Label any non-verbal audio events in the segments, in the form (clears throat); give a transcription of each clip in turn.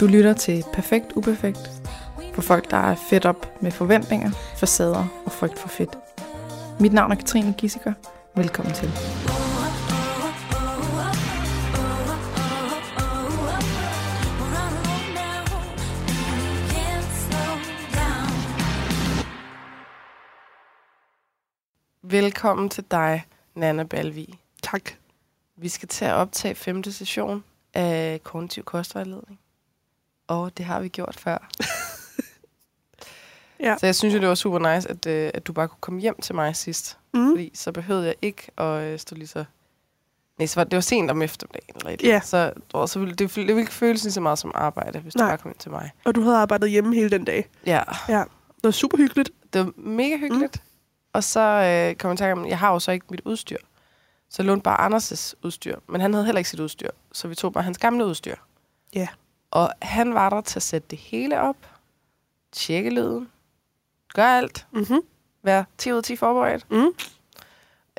Du lytter til Perfekt Uperfekt for folk, der er fedt op med forventninger, facader og frygt for fedt. Mit navn er Katrine Gissiker. Velkommen til. Velkommen til dig, Nana Balvi. Tak. Vi skal til at optage femte session af kognitiv kostvejledning. Og det har vi gjort før. (laughs) Ja. Så jeg synes jo, det var super nice, at, øh, at du bare kunne komme hjem til mig sidst. Mm. Fordi så behøvede jeg ikke at øh, stå lige så... Nej, så var, det var sent om eftermiddagen. Eller et andet. Så, ved, så ville, det, det ville ikke føles lige så meget som arbejde, hvis Nej. du bare kom ind til mig. Og du havde arbejdet hjemme hele den dag. Ja, Ja. Det var super hyggeligt. det var mega hyggeligt. Mm. Og så øh, kom jeg i tanke om, jeg har jo så ikke mit udstyr. Så jeg lånte bare Anders' udstyr. Men han havde heller ikke sit udstyr. Så vi tog bare hans gamle udstyr. Ja. Og han var der til at sætte det hele op. Tjekke lyden. Gør alt. Mm-hmm. Vær 10 ud af 10 forberedt. Mm.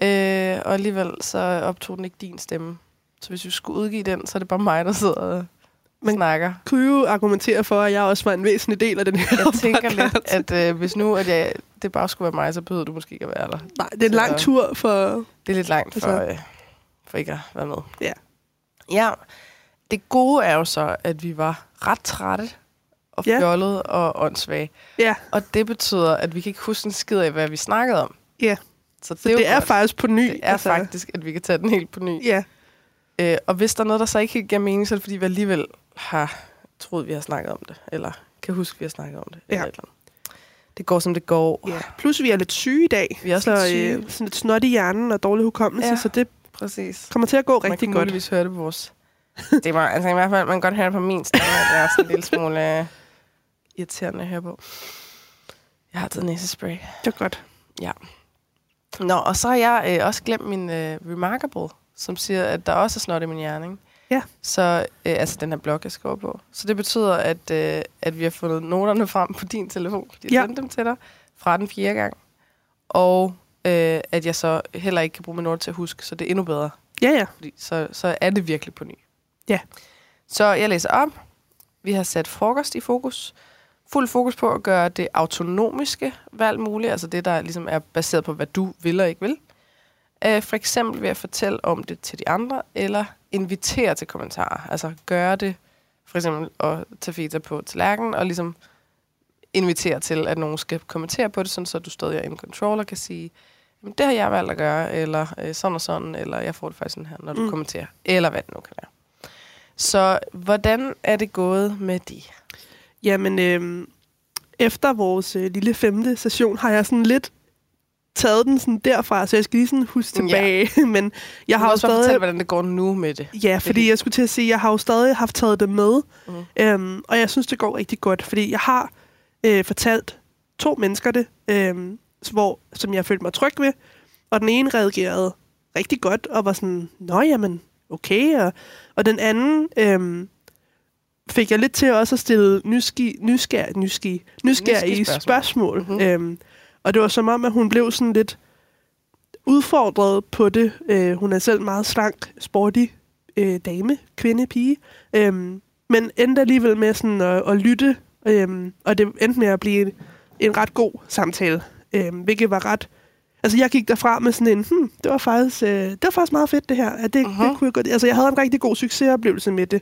Øh, og alligevel så optog den ikke din stemme. Så hvis vi skulle udgive den, så er det bare mig, der sidder og Men- snakker. Kunne jo argumentere for, at jeg også var en væsentlig del af den her Jeg tænker podcast. lidt, at øh, hvis nu at jeg, det bare skulle være mig, så behøvede du måske ikke at være der. Nej, det er en lang Så- tur for... Det er lidt langt for, Altså- øh, for ikke at være med. Ja. Ja, det gode er jo så, at vi var ret trætte og fjollede og åndssvage. Ja, Og det betyder, at vi kan ikke huske en skid af, hvad vi snakkede om. Ja. Så det, så er, det er godt. faktisk på ny. det er altså, faktisk, at vi kan tage den helt på ny. Ja, Øh, og hvis der er noget, der så ikke helt giver mening, så er det fordi, vi alligevel har troet, vi har snakket om det. Eller kan huske, vi har snakket om det. Ja. Eller et eller andet. Det går, som det går. ja. Plus, vi er lidt syge i dag. Vi er også så, lidt syge. Øh, sådan lidt snot i hjernen og dårlig hukommelse, Ja. så det Præcis. kommer til at gå Man rigtig kan godt. høre det på vores... Det var, altså i hvert fald, man kan godt høre det på min stemme, at det er sådan en lille smule øh, irriterende høre på. Jeg har taget næsespray. Det er godt. Nå, og så har jeg øh, også glemt min øh, Remarkable, som siger, at der også er snot i min hjerne, ikke? Ja. Så, øh, altså den her blog, jeg skriver på. Så det betyder, at, øh, at vi har fundet noterne frem på din telefon, fordi jeg Ja. sendte dem til dig fra den fjerde gang. Og øh, at jeg så heller ikke kan bruge mine noter til at huske, så det er endnu bedre. Ja, ja. Fordi så, så er det virkelig på ny. Ja. Så jeg læser op. Vi har sat frokost i fokus. Fuld fokus på at gøre det autonomiske valg muligt, altså det, der ligesom er baseret på, hvad du vil og ikke vil. Uh, for eksempel ved at fortælle om det til de andre, eller invitere til kommentarer. Altså gøre det, for eksempel at tage feta på tallerkenen, og ligesom invitere til, at nogen skal kommentere på det, sådan så du stadig er in control og kan sige, "Jamen, det har jeg valgt at gøre, eller øh, sådan og sådan, eller jeg får det faktisk sådan her, når du. Mm. kommenterer, eller hvad det nu kan være. Så hvordan er det gået med de? Jamen, øh, efter vores øh, lille femte session, har jeg sådan lidt taget den sådan derfra, så jeg skal lige sådan huske Ja. tilbage. (laughs) Men jeg har også stadig... fortælle, hvordan det går nu med det. Ja, fordi jeg skulle til at sige, at jeg har jo stadig haft taget det med, mm. øhm, og jeg synes, det går rigtig godt, fordi jeg har øh, fortalt to mennesker det, øhm, hvor, som jeg følte mig tryg ved, og den ene reagerede rigtig godt, og var sådan, nå jamen, okay, og, og den anden øhm, fik jeg lidt til også at stille nysgerrige, nysgerrige, nysgerrige, nysgerrige Nysgerrige spørgsmål. spørgsmål. Mhm. Øhm, og det var som om, at hun blev sådan lidt udfordret på det. Øh, hun er selv meget slank, sporty øh, dame, kvinde, pige. Øhm, men endte alligevel med sådan at, at lytte, øhm, og det endte med at blive en, en ret god samtale, øhm, hvilket var ret... Altså, jeg gik derfra med sådan en, hmm, det var faktisk, øh, det var faktisk meget fedt, det her. At det, uh-huh. det kunne jeg godt... Altså, jeg havde en rigtig god succesoplevelse med det.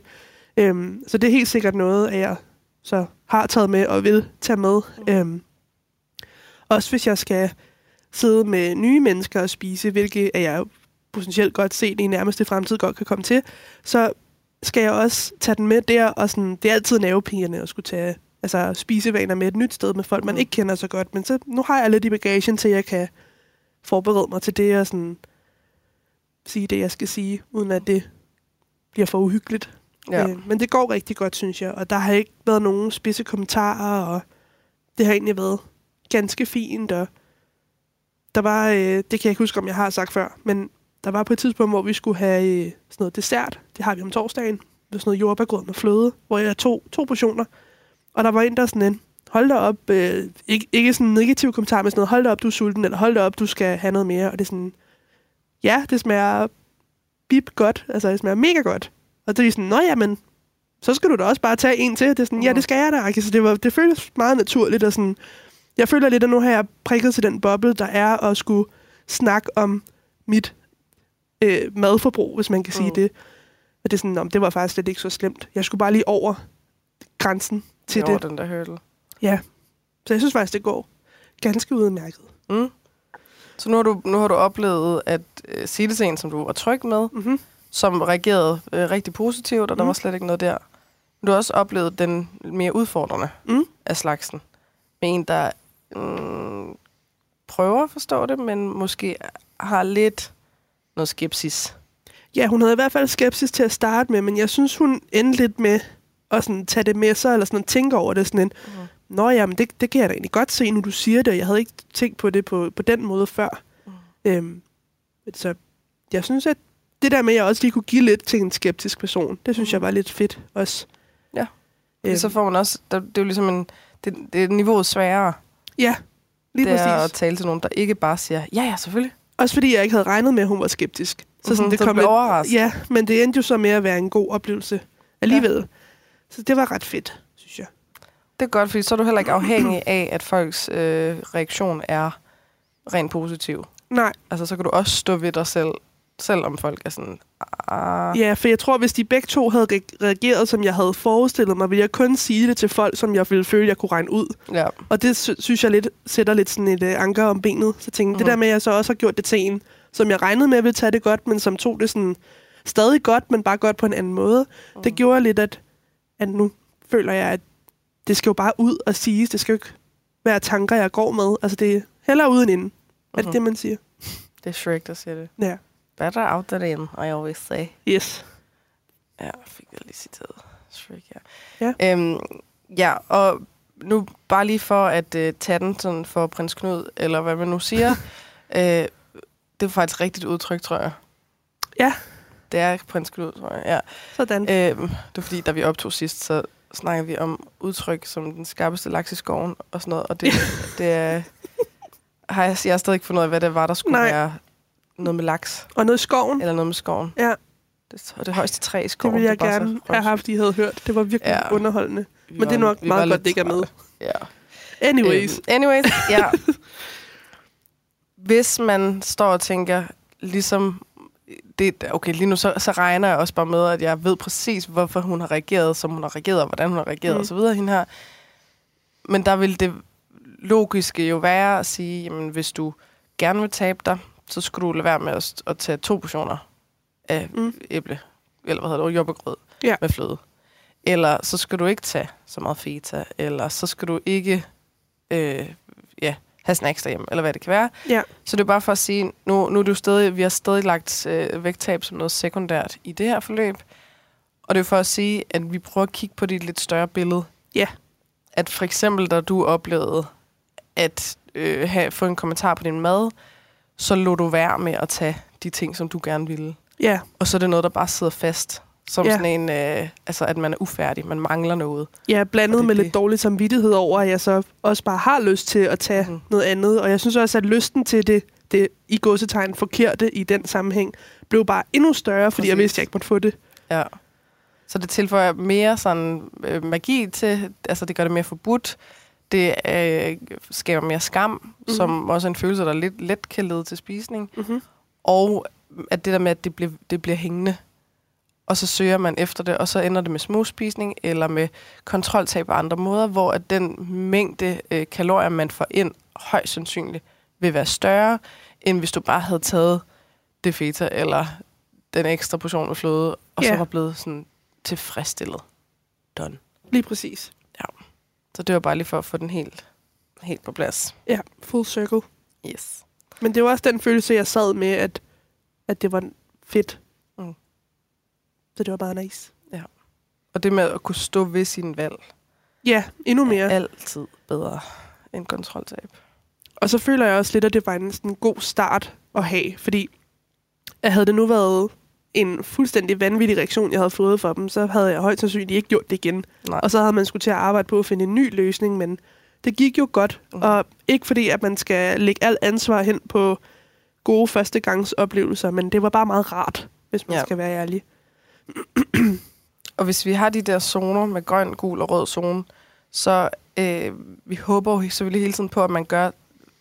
Øhm, så det er helt sikkert noget, at jeg så har taget med og vil tage med. Øhm, også hvis jeg skal sidde med nye mennesker og spise, hvilket er jeg potentielt godt set i nærmeste fremtid godt kan komme til, så skal jeg også tage den med der, og sådan, det er altid nervepigerne at skulle tage altså, spisevaner med et nyt sted med folk, man Mm. ikke kender så godt, men så, nu har jeg lidt i bagagen til, at jeg kan forberede mig til det, og sådan, sige det, jeg skal sige, uden at det bliver for uhyggeligt. Ja. Øh, men det går rigtig godt, synes jeg. Og der har ikke været nogen spidse kommentarer, og det har egentlig været ganske fint. Og der var, øh, det kan jeg ikke huske, om jeg har sagt før, men der var på et tidspunkt, hvor vi skulle have øh, sådan noget dessert. Det har vi om torsdagen. Var sådan noget jordbærgrød med fløde, hvor jeg tog to portioner. Og der var en, der sådan en, hold da op, øh, ikke, ikke sådan en negativ kommentar, men sådan noget, hold da op, du er sulten, eller hold da op, du skal have noget mere. Og det er sådan, ja, det smager bip godt, altså det smager mega godt. Og det er sådan, nå ja, men så skal du da også bare tage en til. Det er sådan, ja, det skal jeg da, Aki. Så det, var, det føles meget naturligt. Og sådan, jeg føler lidt, at nu har jeg prikket til den boble, der er at skulle snakke om mit øh, madforbrug, hvis man kan sige Mhm. det. Og det er sådan, om det var faktisk slet ikke så slemt. Jeg skulle bare lige over grænsen til over det. den der hurdle. Så jeg synes faktisk, det går ganske udmærket. Mm. Så nu har, du, nu har du oplevet at øh, sige det til en, som du var tryg med, Mm-hmm. som reagerede øh, rigtig positivt, og der Mm. var slet ikke noget der. Men du har også oplevet den mere udfordrende Mm. af slagsen. Med en, der mm, prøver at forstå det, men måske har lidt noget skepsis. Ja, hun havde i hvert fald skepsis til at starte med, men jeg synes, hun endte lidt med at sådan, tage det med sig, eller sådan, tænke over det sådan en, Mm. Nå ja, men det, det kan jeg da egentlig godt se, nu du siger det, jeg havde ikke tænkt på det på, på den måde før. Mm. Øhm, så jeg synes, at det der med, at jeg også lige kunne give lidt til en skeptisk person, det synes Mm. jeg var lidt fedt også. Ja. Øhm, Så får man også, der, det er jo ligesom en, det, det er niveauet sværere. ja, lige det er at præcis. tale til nogen, der ikke bare siger, ja ja, selvfølgelig. Også fordi jeg ikke havde regnet med, at hun var skeptisk. Så sådan, Mhm, det så kom blev lidt. Ja, men det endte jo så med at være en god oplevelse alligevel. Ja. Så det var ret fedt. Det er godt, fordi så er du heller ikke afhængig af, at folks øh, reaktion er rent positiv. Nej, Altså, så kan du også stå ved dig selv, selvom folk er sådan, ah, Ja, for jeg tror, hvis de begge to havde re- reageret, som jeg havde forestillet mig, ville jeg kun sige det til folk, som jeg ville føle, jeg kunne regne ud. ja. Og det sy- synes jeg lidt sætter lidt sådan et uh, anker om benet. Så tænkte mm. det Mhm. der med, at jeg så også har gjort det til en, som jeg regnede med ville tage det godt, men som tog det sådan stadig godt, men bare godt på en anden måde. Mm. Det gjorde lidt, at, at nu føler jeg, at det skal jo bare ud og siges. Det skal jo ikke være tanker, jeg går med. Altså det er hellere uden inden. Er det Mhm. det, man siger? Det er Shrek, der siger det. Ja. Better out than in, I always say. Yes. Ja, fik jeg lige citeret. Shrek, ja. Ja. Øhm, ja, og nu bare lige for at øh, tage den sådan for prins Knud, eller hvad man nu siger. (laughs) øh, det er faktisk rigtigt udtryk, tror jeg. Ja. Det er prins Knud, tror jeg, ja. Sådan. Øhm, det var fordi, da vi optog sidst, så snakker vi om udtryk som den skarpeste laks i skoven og sådan noget. Og det, (laughs) det er... Har jeg, jeg har stadig ikke fundet ud af, hvad det var, der skulle Nej. være noget med laks, Og noget i skoven. eller noget med skoven. Ja. Det, og det højeste træ i Det skoven. ville jeg så gerne have haft, I havde hørt. Det var virkelig Ja. underholdende. Men det er var- nok var meget godt, det ikke er med. Ja. Anyways. Øhm, anyways, ja. (laughs) Hvis man står og tænker, ligesom... Det, okay, lige nu så, så regner jeg også bare med, at jeg ved præcis, hvorfor hun har reageret, som hun har reageret, og hvordan hun har reageret Mm. osv. Hende her. Men der vil det logiske jo være at sige, jamen, hvis du gerne vil tabe dig, så skulle du lade være med at, at tage to portioner af Mm. æble, eller hvad hedder det, jordbærgrød Ja. med fløde. Eller så skal du ikke tage så meget feta, eller så skal du ikke øh, ja, have snacks derhjemme, eller hvad det kan være. Ja. Så det er bare for at sige, nu, nu er jo stadig, vi har stadig lagt øh, vægttab som noget sekundært i det her forløb. Og det er for at sige, at vi prøver at kigge på det lidt større billede. Ja. At for eksempel, da du oplevede at øh, have, få en kommentar på din mad, så lå du være med at tage de ting, som du gerne ville. Ja, Og så er det noget, der bare sidder fast. Som Ja. ja. sådan en, øh, altså at man er ufærdig, man mangler noget. er blandet med det. lidt dårlig samvittighed over, at jeg så også bare har lyst til at tage mm. noget andet. Og jeg synes også, at lysten til det, det i godsetegn forkerte i den sammenhæng, blev bare endnu større, fordi Præcis. jeg vidste, at jeg ikke måtte få det. Ja. Så det tilføjer mere sådan øh, magi til, altså det gør det mere forbudt. Det øh, skaber mere skam, Mhm. mm-hmm. som også er en følelse, der lidt let kan lede til spisning. Mm-hmm. Og at det der med, at det bliver, det bliver hængende. Og så søger man efter det, og så ender det med småspisning eller med kontroltab på andre måder, hvor at den mængde øh, kalorier, man får ind, højst sandsynligt vil være større, end hvis du bare havde taget det feta eller den ekstra portion med fløde, og Ja. så var blevet sådan tilfredsstillet. Done. Lige præcis. Så det var bare lige for at få den helt, helt på plads. Ja, full circle. Yes. Men det var også den følelse, jeg sad med, at, at det var fedt. Mm. Så det var bare nice. Og det med at kunne stå ved sin valg, Ja, endnu mere. er altid bedre end kontroltab. Og så føler jeg også lidt, at det var en sådan god start at have, fordi at havde det nu været en fuldstændig vanvittig reaktion, jeg havde fået for dem, så havde jeg højst sandsynligt ikke gjort det igen. Nej. Og så havde man skulle til at arbejde på at finde en ny løsning, men det gik jo godt. Mhm. Og ikke fordi, at man skal lægge alt ansvar hen på gode førstegangsoplevelser, men det var bare meget rart, hvis man Ja. ja. skal være ærlig. Og hvis vi har de der zoner med grøn, gul og rød zone, så øh, vi håber jo selvfølgelig hele tiden på, at man gør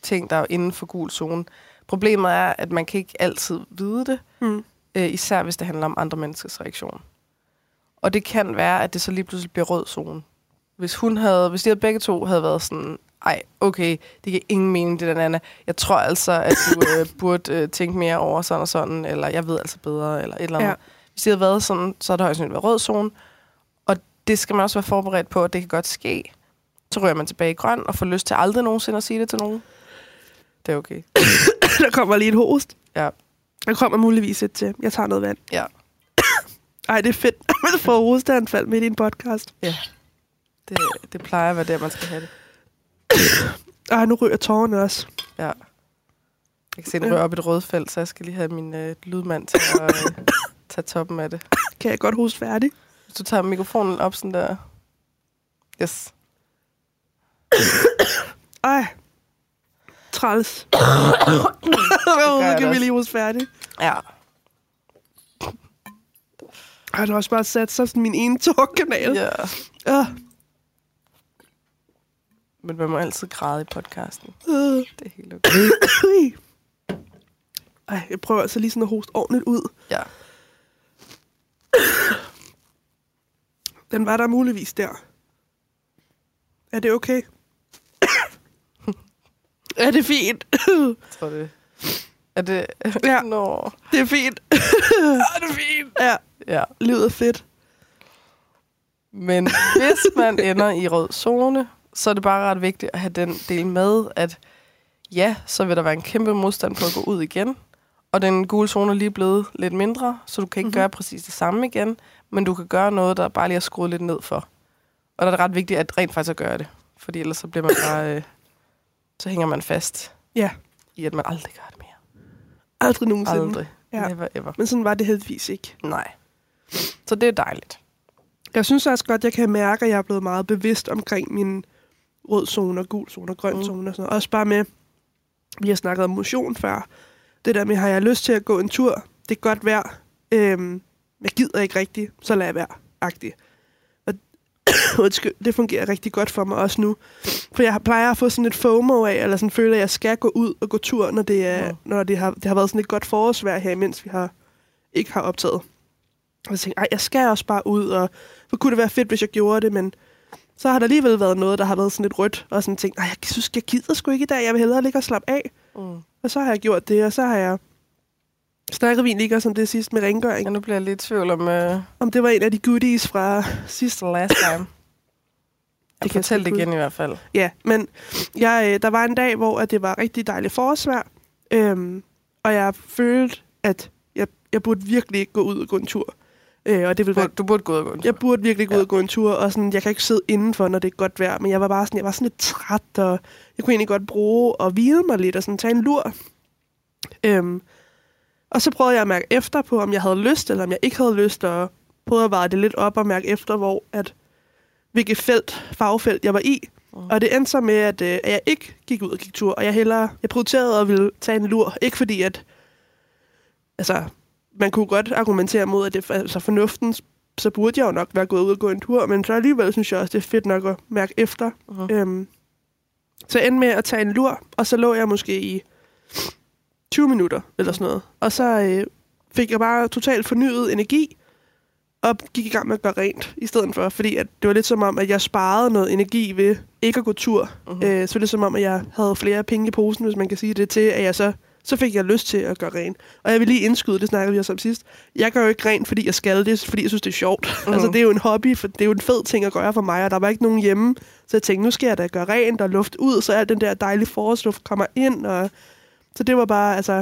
ting, der er inden for gul zone. Problemet er, at man kan ikke altid vide det, Mm. øh, især hvis det handler om andre menneskers reaktion. Og det kan være, at det så lige pludselig bliver rød zone. Hvis hun havde, hvis de havde begge to havde været sådan, ej, okay, det giver ingen mening, det der Anna. Jeg tror altså, at du øh, (laughs) burde øh, tænke mere over sådan og sådan, eller jeg ved altså bedre, eller et eller andet. Ja. Ja. Hvis det havde været sådan, så er det højst sandsynligt været rød zone. Og det skal man også være forberedt på, at det kan godt ske. Så rører man tilbage i grøn, og får lyst til aldrig nogensinde at sige det til nogen. Det er okay. (coughs) Der kommer lige et host. Ja. Der kommer muligvis et til. Jeg tager noget vand. Ja. (coughs) Ej, det er fedt, at man får hosteanfald midt i en podcast. Det, det plejer at være der, man skal have det. (coughs) Ej, nu ryger tårerne også. Ja. Jeg kan se, den rører op i et rødfelt, så jeg skal lige have min øh, lydmand til at øh, tage toppen af det. (coughs) Kan jeg godt hoste færdig? Hvis du tager mikrofonen op sådan der. Yes. (coughs) Ej. Træls. (coughs) jeg Åh, kan vi lige hoste færdig? Ja. Du har også bare sat sig sådan min ene tårkanal. ja. Ja. Men man må altid græde i podcasten. Øh. Det er helt okay. Ej, jeg prøver altså lige sådan at hoste ordentligt ud. Ja. (coughs) Den var der muligvis der. Er det okay? (coughs) er det fint? Jeg tror det. Er det... Ja. (laughs) Nå. det er fint. (coughs) Er det fint? ja, Ja. livet er fedt. Men hvis man (laughs) ender i rød zone, så er det bare ret vigtigt at have den del med, at ja, så vil der være en kæmpe modstand på at gå ud igen. Og den gule zone er lige blevet lidt mindre, så du kan ikke Mhm. mm-hmm. gøre præcis det samme igen, men du kan gøre noget, der bare lige er skruet lidt ned for. Og der er det ret vigtigt at rent faktisk at gøre det. Fordi ellers så bliver man bare... Øh, så hænger man fast Ja, i, at man aldrig gør det mere. aldrig nogensinde. Aldrig. Ja. Ja. Never ever. Men sådan var det heldigvis ikke. Nej. Så det er dejligt. Jeg synes også godt, jeg kan mærke, at jeg er blevet meget bevidst omkring min rød zone og gul zone og grøn Mm. zone og sådan noget. Også bare med, vi har snakket om motion før. Det der med, har jeg lyst til at gå en tur? Det er godt vejr. Øhm, jeg gider ikke rigtigt, så lad jeg være. Agtigt. Og (coughs) undskyld, det fungerer rigtig godt for mig også nu. For jeg plejer at få sådan et FOMO af, eller sådan føler, at jeg skal gå ud og gå tur, når det, er, Ja. når det, har, det har været sådan et godt forårsvejr her, mens vi har, ikke har optaget. Og jeg tænkte, ej, jeg skal også bare ud, og hvor kunne det være fedt, hvis jeg gjorde det, men så har der alligevel været noget, der har været sådan lidt rødt, og sådan tænkt, ej, jeg synes, jeg gider sgu ikke i dag, jeg vil hellere ligge og slappe af. Mm. Og så har jeg gjort det, og så har jeg snakket vi ikke også om det sidst med rengøring, Ja, nu bliver jeg lidt i tvivl om uh, om det var en af de goodies fra sidst. the last time. Det Jeg kan fortælle det igen i hvert fald. Ja, men jeg, øh, der var en dag, hvor at det var rigtig dejligt forårsvejr, øhm, og jeg følte, at jeg, jeg burde virkelig ikke gå ud og gå en tur. Øh, og det ville Du, være du burde gå ud og gå en tur. Jeg burde virkelig gå ud Ja. og gå en tur, og sådan, jeg kan ikke sidde indenfor, når det er godt vejr, men jeg var bare sådan, jeg var sådan lidt træt, og jeg kunne egentlig godt bruge og hvile mig lidt, og sådan tage en lur. Øhm, og så prøvede jeg at mærke efter på, om jeg havde lyst, eller om jeg ikke havde lyst, og prøvede at veje det lidt op og mærke efter, hvor at, hvilket felt, fagfelt jeg var i. Mm. Og det endte så med, at, øh, at jeg ikke gik ud og gik tur, og jeg hellere, jeg prioriterede at ville tage en lur. Ikke fordi, at, altså, man kunne godt argumentere mod, at det altså fornuften, så burde jeg jo nok være gået ud og gå en tur, men så alligevel synes jeg også, det er fedt nok at mærke efter. Uh-huh. Øhm, så endte med at tage en lur, og så lå jeg måske i 20 minutter eller sådan noget. Og så øh, fik jeg bare totalt fornyet energi, og gik i gang med at gøre rent i stedet for. Fordi at det var lidt som om, at jeg sparede noget energi ved ikke at gå tur. Uh-huh. Øh, så var det som om, at jeg havde flere penge i posen, hvis man kan sige det, til at jeg så, så fik jeg lyst til at gøre rent. Og jeg vil lige indskyde, det snakkede vi også om sidst. Jeg gør jo ikke rent, fordi jeg skal det, fordi jeg synes, det er sjovt. Mm. (laughs) altså, det er jo en hobby, for det er jo en fed ting at gøre for mig, og der var ikke nogen hjemme. Så jeg tænkte, nu skal jeg da gøre rent og luft ud, så al den der dejlige forårsluft kommer ind. Og... Så det var bare, altså,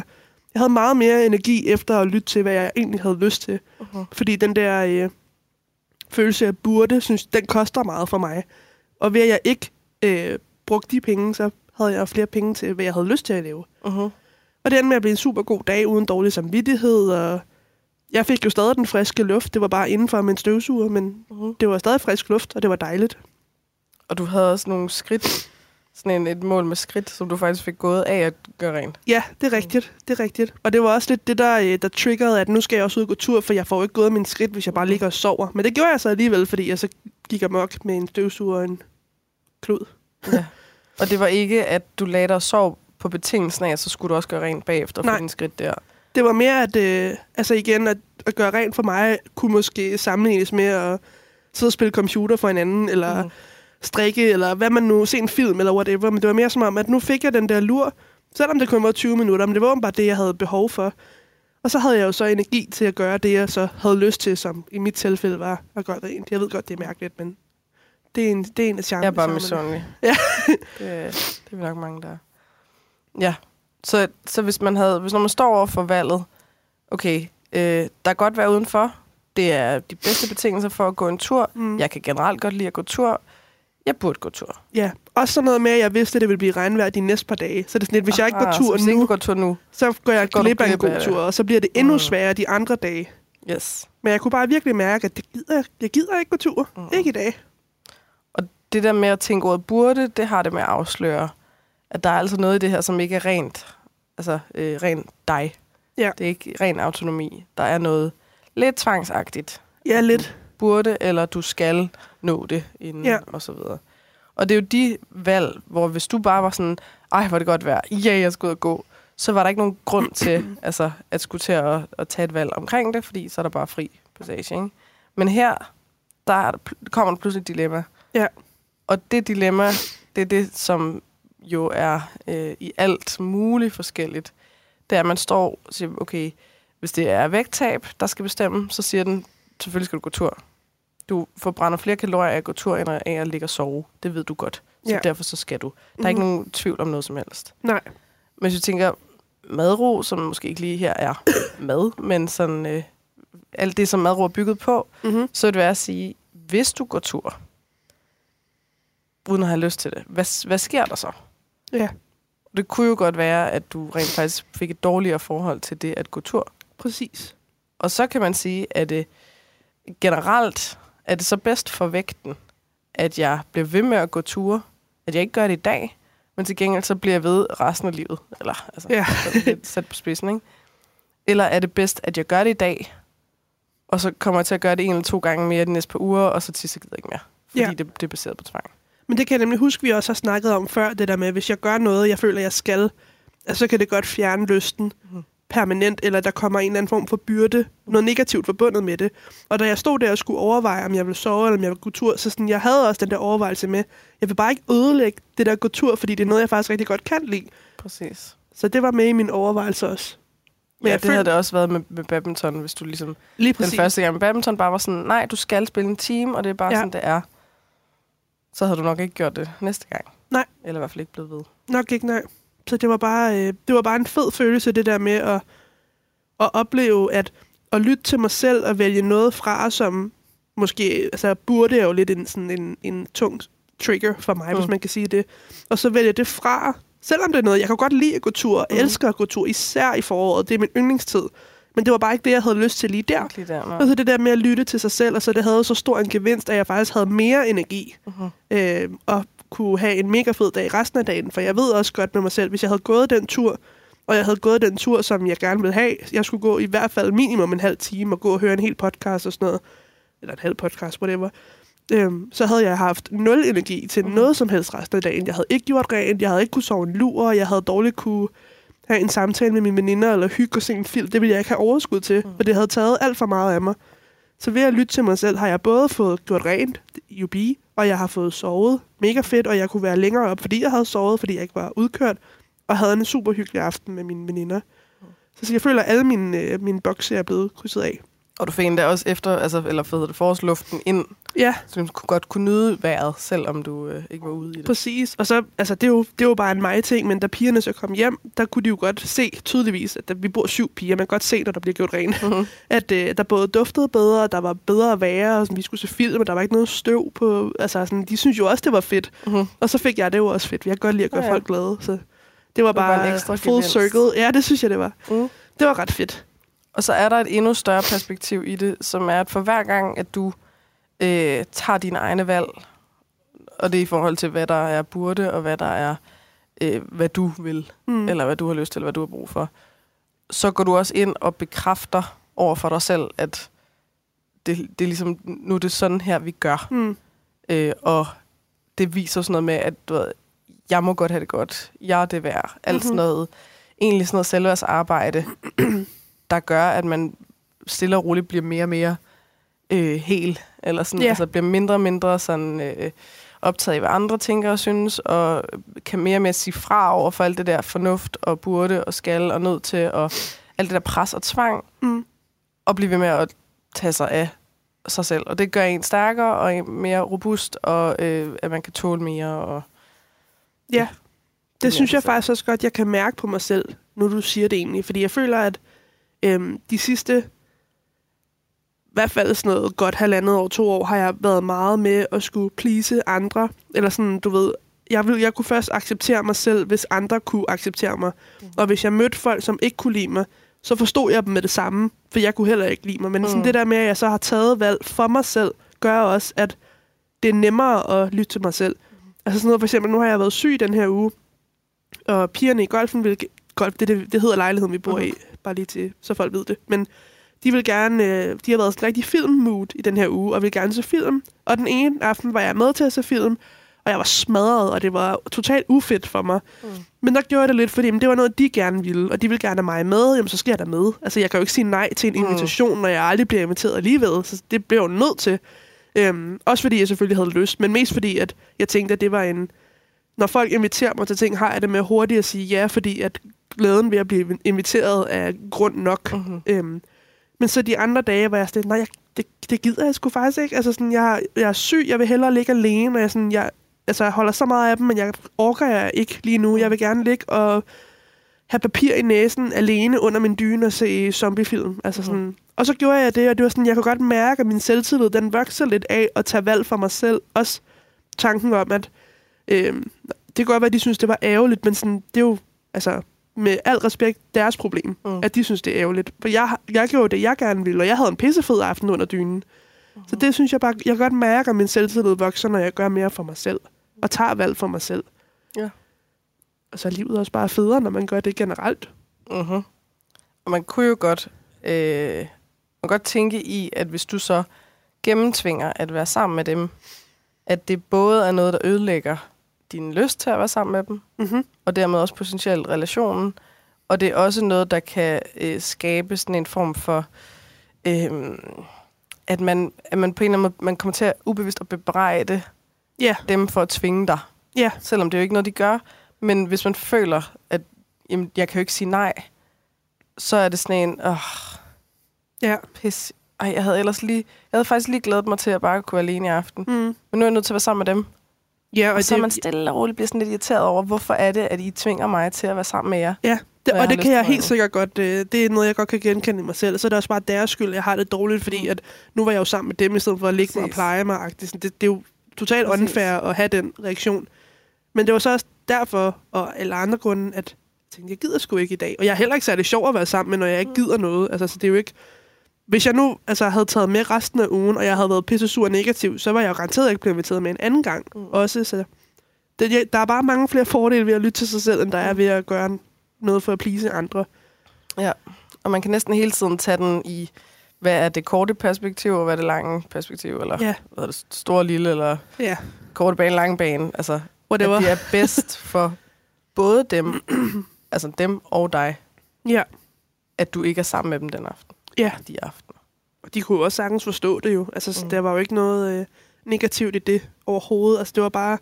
jeg havde meget mere energi efter at lytte til, hvad jeg egentlig havde lyst til. Uh-huh. Fordi den der øh, følelse af burde, synes, den koster meget for mig. Og ved at jeg ikke øh, brugte de penge, så havde jeg flere penge til, hvad jeg havde lyst til at lave. Uh-huh. Og det endte med at blive en super god dag, uden dårlig samvittighed. Og jeg fik jo stadig den friske luft. Det var bare indenfor en støvsuger, men Uh-huh. det var stadig frisk luft, og det var dejligt. Og du havde også nogle skridt, sådan en, et mål med skridt, som du faktisk fik gået af at gøre rent. Ja, det er rigtigt. Det er rigtigt. Og det var også lidt det, der, øh, der triggerede, at nu skal jeg også ud og gå tur, for jeg får ikke gået min skridt, hvis jeg bare ligger og sover. Men det gjorde jeg så alligevel, fordi jeg så gik amok med en støvsuger og en klud. Ja. Og det var ikke, at du lagde dig og sov på betingelsen af, at så skulle du også gøre rent bagefter for din skridt der. Det var mere, at øh, altså igen, at, at gøre rent for mig, kunne måske sammenlignes med at sidde og spille computer for hinanden, eller mm. strikke, eller hvad man nu, se en film, eller whatever. Men det var mere som om, at nu fik jeg den der lur, selvom det kun var 20 minutter, men det var bare det, jeg havde behov for. Og så havde jeg jo så energi til at gøre det, jeg så havde lyst til, som i mit tilfælde var at gøre rent. Jeg ved godt, det er mærkeligt, men det er en, det er en af charmen. Jeg er bare misundelig. Ja. det, det er vi nok mange, der er. Ja, så, så hvis man havde, hvis når man står over for valget, okay, øh, der kan godt være udenfor, det er de bedste betingelser for at gå en tur. Mm. Jeg kan generelt godt lide at gå tur. Jeg burde gå tur. Ja, også sådan noget med, at jeg vidste, at det ville blive regnvejr de næste par dage. Så det er sådan lidt, hvis jeg ikke går Aha, så tur ikke nu, du går tur nu. så går jeg du glip af en god tur, og så bliver det endnu Mm. sværere de andre dage. Yes. Men jeg kunne bare virkelig mærke, at det gider, jeg gider ikke gå tur. Mm. Ikke i dag. Og det der med at tænke ordet burde, det har det med at afsløre, at der er altså noget i det her, som ikke er rent, altså øh, rent dig. Ja. Det er ikke ren autonomi. Der er noget lidt tvangsagtigt. Ja, lidt. Burde, eller du skal nå det inden, Ja. og så videre. Og det er jo de valg, hvor hvis du bare var sådan, ej, hvor det godt vejr, ja, jeg skal ud og gå, så var der ikke nogen grund til (clears throat) altså, at skulle til at, at tage et valg omkring det, fordi så er der bare fri passage. Ikke? Men her, der er der kommer der pludselig et dilemma. Ja. Og det dilemma, det er det, som jo er øh, i alt muligt forskelligt. Det er, at man står og siger, okay, hvis det er vægttab, der skal bestemme, så siger den, selvfølgelig skal du gå tur. Du forbrænder flere kalorier af at gå tur, end af at ligge og sove. Det ved du godt. Så Ja. derfor så skal du. Der er ikke Mhm. nogen tvivl om noget som helst. Nej. Men hvis du tænker, madro, som måske ikke lige her er (coughs) mad, men sådan øh, alt det, som madro er bygget på, Mm-hmm. så vil det være at sige, hvis du går tur, uden at have lyst til det, hvad, hvad sker der så? Ja, Det kunne jo godt være, at du rent faktisk fik et dårligere forhold til det at gå tur. præcis. Og så kan man sige, at det generelt er det så bedst for vægten, at jeg bliver ved med at gå ture, at jeg ikke gør det i dag, men til gengæld så bliver jeg ved resten af livet. Eller altså, Ja. lidt sat på spidsen, ikke? Eller er det bedst, at jeg gør det i dag, og så kommer jeg til at gøre det en eller to gange mere de næste par uger, og så til så gider jeg ikke mere. Fordi Ja. det, det er baseret på tvang. Men det kan jeg nemlig huske, vi også har snakket om før, det der med, hvis jeg gør noget, jeg føler, jeg skal, altså, så kan det godt fjerne lysten Mhm. permanent, eller der kommer en eller anden form for byrde, noget negativt forbundet med det. Og da jeg stod der og skulle overveje, om jeg ville sove, eller om jeg ville gå tur, så sådan, jeg havde også den der overvejelse med, jeg vil bare ikke ødelægge det der gå tur, fordi det er noget, jeg faktisk rigtig godt kan lide. Præcis. Så det var med i min overvejelse også. Men ja, jeg det havde føl- det også været med, med badminton, hvis du ligesom Lige den præcis. første gang med badminton bare var sådan, nej, du skal spille en team, og det er bare ja. sådan, det er. Så havde du nok ikke gjort det næste gang. Nej. Eller i hvert fald ikke blevet ved. Nok ikke, nej. Så det var bare, øh, det var bare en fed følelse, det der med at, at opleve, at at lytte til mig selv og vælge noget fra, som måske, altså burde er jo lidt en, sådan en, en tung trigger for mig, mm. hvis man kan sige det. Og så vælge det fra, selvom det er noget, jeg kan godt lide at gå tur, Mm. elsker at gå tur, især i foråret, det er min yndlingstid. Men det var bare ikke det, jeg havde lyst til lige der. Lige der, nej. Og så det der med at lytte til sig selv, og så det havde så stor en gevinst, at jeg faktisk havde mere energi Mhm. øh, og kunne have en mega fed dag resten af dagen. For jeg ved også godt med mig selv, hvis jeg havde gået den tur, og jeg havde gået den tur, som jeg gerne ville have, jeg skulle gå i hvert fald minimum en halv time og gå og høre en hel podcast og sådan noget, eller en halv podcast, whatever, øhm, så havde jeg haft nul energi til Mhm. noget som helst resten af dagen. Jeg havde ikke gjort rent, jeg havde ikke kunne sove en lur, jeg havde dårligt kunne have en samtale med mine veninder, eller hygge og se en film. Det ville jeg ikke have overskud til, Mhm. for det havde taget alt for meget af mig. Så ved at lytte til mig selv, har jeg både fået gjort rent, UB, og jeg har fået sovet mega fedt, og jeg kunne være længere op, fordi jeg havde sovet, fordi jeg ikke var udkørt, og havde en super hyggelig aften med mine veninder. Så jeg føler, at alle mine, øh, mine bokse er blevet krydset af. Og du fik endda også efter, altså, eller hvad hedder det, forårsluften ind, Ja, så du kunne godt kunne nyde vejret, selvom du øh, ikke var ude i det. præcis. Og så, altså, det er, jo, det er jo bare en mig-ting, men da pigerne så kom hjem, der kunne de jo godt se tydeligvis, at der, vi bor syv piger, man kan godt se, når der bliver gjort rent, Mhm. (laughs) at øh, der både duftede bedre, og der var bedre at være, og sådan, vi skulle se film, og der var ikke noget støv på. Altså, sådan, de synes jo også, det var fedt. Mhm. Og så fik jeg det jo også fedt. Jeg kan godt lide at gøre Ja, ja, folk glade. Så det var var bare, bare en ekstra full gevinst. circle. Ja, det synes jeg, det var. Mm. Det var ret fedt. Og så er der et endnu større perspektiv i det, som er, at for hver gang, at du øh, tager dine egne valg, og det er i forhold til, hvad der er burde, og hvad der er, øh, hvad du vil, Mm. eller hvad du har lyst til, eller hvad du har brug for. Så går du også ind og bekræfter over for dig selv, at det, det er ligesom, nu er det sådan her, vi gør. Mm. Øh, og det viser sådan noget med, at du ved, jeg må godt have det godt. Jeg er det værd. Alt sådan Mhm. noget, egentlig sådan noget selvværdsarbejde, der gør, at man stille og roligt bliver mere og mere øh, hel. Eller sådan, Ja. altså bliver mindre og mindre sådan, øh, optaget af, hvad andre tænker og synes, og kan mere og mere sige fra over for alt det der fornuft og burde og skal og nødt til, og alt det der pres og tvang, Mm. og blive ved med at tage sig af sig selv. Og det gør en stærkere og en mere robust, og øh, at man kan tåle mere. Og, Ja, det mere synes jeg faktisk også godt, jeg kan mærke på mig selv, nu du siger det egentlig. Fordi jeg føler, at øhm, de sidste, i hvert fald sådan noget godt halvandet år, to år, har jeg været meget med at skulle please andre. Eller sådan, du ved, jeg, vil, jeg kunne først acceptere mig selv, hvis andre kunne acceptere mig. Mm. Og hvis jeg mødte folk, som ikke kunne lide mig, så forstod jeg dem med det samme, for jeg kunne heller ikke lide mig. Men mm. sådan Mm. det der med, at jeg så har taget valg for mig selv, gør også, at det er nemmere at lytte til mig selv. Altså sådan noget, for eksempel, nu har jeg været syg den her uge, og pigerne i golfen vil... Golf, det, det, det hedder lejligheden, vi bor mm. i, bare lige til, så folk ved det. Men de vil gerne, øh, de har været sådan rigtig filmmood i den her uge, og vil gerne se film. Og den ene aften var jeg med til at se film, og jeg var smadret, og det var totalt ufedt for mig. Mm. Men der gjorde jeg det lidt, fordi jamen, det var noget, de gerne ville, og de ville gerne have mig med, jamen så skal jeg da med. Altså jeg kan jo ikke sige nej til en Mm. invitation, når jeg aldrig bliver inviteret alligevel, så det blev jeg jo nødt til. Øhm, også fordi jeg selvfølgelig havde lyst, men mest fordi, at jeg tænkte, at det var en... Når folk inviterer mig til ting, har jeg det med hurtigt at sige ja, fordi at glæden ved at blive inviteret er grund nok. mm-hmm. Øhm, men så de andre dage var jeg sådan, nej, jeg, det, det gider jeg sgu faktisk ikke. Altså sådan, jeg, jeg er syg, jeg vil hellere ligge alene, og jeg, sådan, jeg, altså, jeg holder så meget af dem, men jeg orker jeg ikke lige nu. Jeg vil gerne ligge og have papir i næsen alene under min dyne og se zombiefilm. Altså sådan. Og så gjorde jeg det, og det var sådan, jeg kunne godt mærke, at min selvtillid, den vokser lidt af at tage valg for mig selv. Også tanken om, at øhm, det kan godt være, at de synes, det var ærgerligt, men sådan, det er jo, altså, med al respekt, deres problem, Mm. at de synes, det er ærgerligt. For jeg, jeg gjorde det, jeg gerne ville, og jeg havde en pissefed aften under dynen. Mm-hmm. Så det synes jeg bare, jeg kan godt mærke, at min selvtillid vokser, når jeg gør mere for mig selv. Og tager valg for mig selv. Ja. Og så er livet også bare federe, når man gør det generelt. Mm-hmm. Og man kunne jo godt, øh, man godt tænke i, at hvis du så gennemtvinger at være sammen med dem, at det både er noget, der ødelægger din lyst til at være sammen med dem, Mm-hmm. og dermed også potentielt relationen, og det er også noget, der kan øh, skabe sådan en form for, øh, at, man, at man på en eller anden måde man kommer til at ubevidst at bebrejde Ja, dem for at tvinge dig. ja, Selvom det er jo ikke noget, de gør. Men hvis man føler, at jamen, jeg kan jo ikke sige nej, så er det sådan en, åh, ja. pis. Ej, jeg havde ellers lige, jeg havde faktisk lige glædet mig til at bare kunne være alene i aften. Mm. Men nu er jeg nødt til at være sammen med dem. Ja, Og, og så er man stille og roligt bliver sådan lidt irriteret over, hvorfor er det, at I tvinger mig til at være sammen med jer? Ja, det, og det kan jeg helt sikkert godt, øh, det er noget, jeg godt kan genkende i mig selv. Så er det også bare deres skyld, jeg har det dårligt, fordi at nu var jeg jo sammen med dem, i stedet for at ligge mig og Præcis. pleje mig. Sådan, Det, det er jo totalt Præcis. unfair at have den reaktion. Men det var så også derfor, og alle andre grunde, at jeg tænkte, jeg gider sgu ikke i dag. Og jeg er heller ikke særlig sjov at være sammen med, når jeg ikke gider noget. Altså, så det er jo ikke... Hvis jeg nu altså, havde taget med resten af ugen, og jeg havde været pisse sur og negativ, så var jeg jo garanteret ikke blevet inviteret med en anden gang. Mm. Mm. Også, så det, der er bare mange flere fordele ved at lytte til sig selv, end der er ved at gøre noget for at please andre. Ja, og man kan næsten hele tiden tage den i, hvad er det korte perspektiv, og hvad er det lange perspektiv, eller Ja. hvad er det store lille, eller Ja, korte bane, lange bane. Altså, whatever. at det er bedst for både dem, (clears throat) altså dem og dig, Ja. at du ikke er sammen med dem den aften. Ja. De aftener. Og de kunne jo også sagtens forstå det jo. Altså, Mm. der var jo ikke noget øh, negativt i det overhovedet. Altså, det var bare...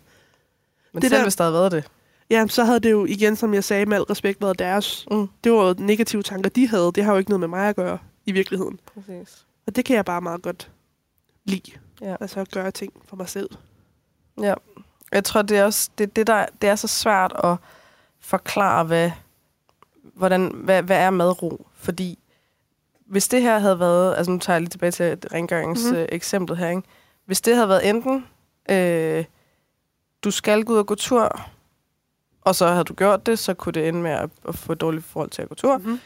Men Det det selv der- hvis der havde været det. Ja, så havde det jo igen, som jeg sagde, med al respekt været deres. Mm. Det var jo negative tanker, de havde. Det har jo ikke noget med mig at gøre i virkeligheden. Præcis. Og det kan jeg bare meget godt lide. Ja. Altså at gøre ting for mig selv. Ja. Jeg tror, det er også det, det, der, det er så svært at forklare, hvad, hvordan, hvad, hvad er madro? Fordi hvis det her havde været, altså nu tager jeg lige tilbage til rengøringseksemplet Mhm. mm. eksemplet her, ikke? Hvis det havde været enten, øh, du skal gå ud og gå tur, og så havde du gjort det, så kunne det ende med at, at få et dårligt forhold til at gå tur. Mm-hmm.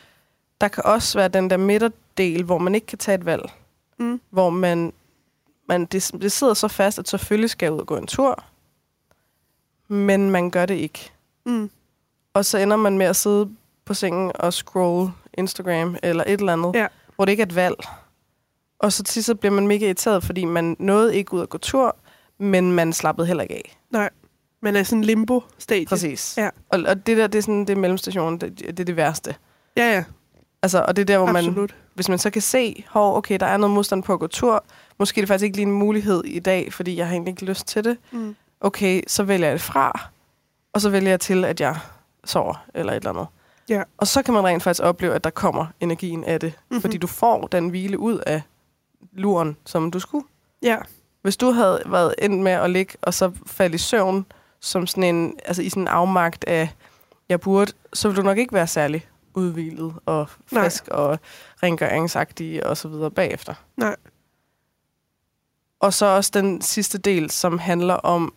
Der kan også være den der midterdel, hvor man ikke kan tage et valg. Mm. Hvor man, man det, det sidder så fast, at selvfølgelig skal jeg ud og gå en tur. men man gør det ikke. Mm. Og så ender man med at sidde på sengen og scroll Instagram eller et eller andet, Ja. Hvor det ikke er et valg. Og så til så bliver man mega irriteret, fordi man nåede ikke ud at gå tur, men man slappede heller ikke af. Nej. Man er sådan limbo-stadie. Præcis. Ja. Og, og det der, det er sådan, det er mellemstationen, det, det er det værste. Ja, ja. Altså, og det er der, hvor man, Absolut. hvis man så kan se, hov, okay, der er noget modstand på at gå tur, måske er det faktisk ikke lige en mulighed i dag, fordi jeg har egentlig ikke lyst til det. Mm. Okay, så vælger jeg det fra, og så vælger jeg til, at jeg sover, eller et eller andet. Ja. Og så kan man rent faktisk opleve, at der kommer energien af det, Mhm. mm-hmm. fordi du får den hvile ud af luren, som du skulle. Ja. Hvis du havde været endt med at ligge og så falde i søvn, som sådan en, altså i sådan en afmagt af, jeg burde, så ville du nok ikke være særlig udvilet og Nej. frisk og rengøringsagtig og så videre bagefter. Nej. Og så også den sidste del, som handler om,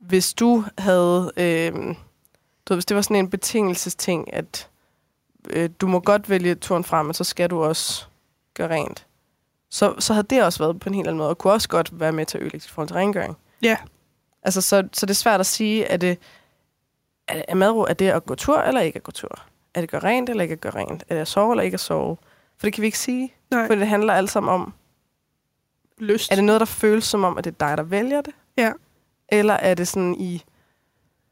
hvis du havde, øh, du ved, hvis det var sådan en betingelsesting, at øh, du må godt vælge turen frem, men så skal du også gøre rent. Så, så havde det også været på en helt anden måde, og kunne også godt være med til at ødelægge dit forhold til rengøring. Ja. Altså, så, så det er svært at sige, er det, er, er madro, er det at gå tur eller ikke at gå tur? Er det at gøre rent eller ikke at gøre rent? Er det at sove eller ikke at sove? For det kan vi ikke sige, Nej. for det handler alt sammen om, Lyst. er det noget, der føles som om, at det er dig, der vælger det? Ja. Eller er det sådan i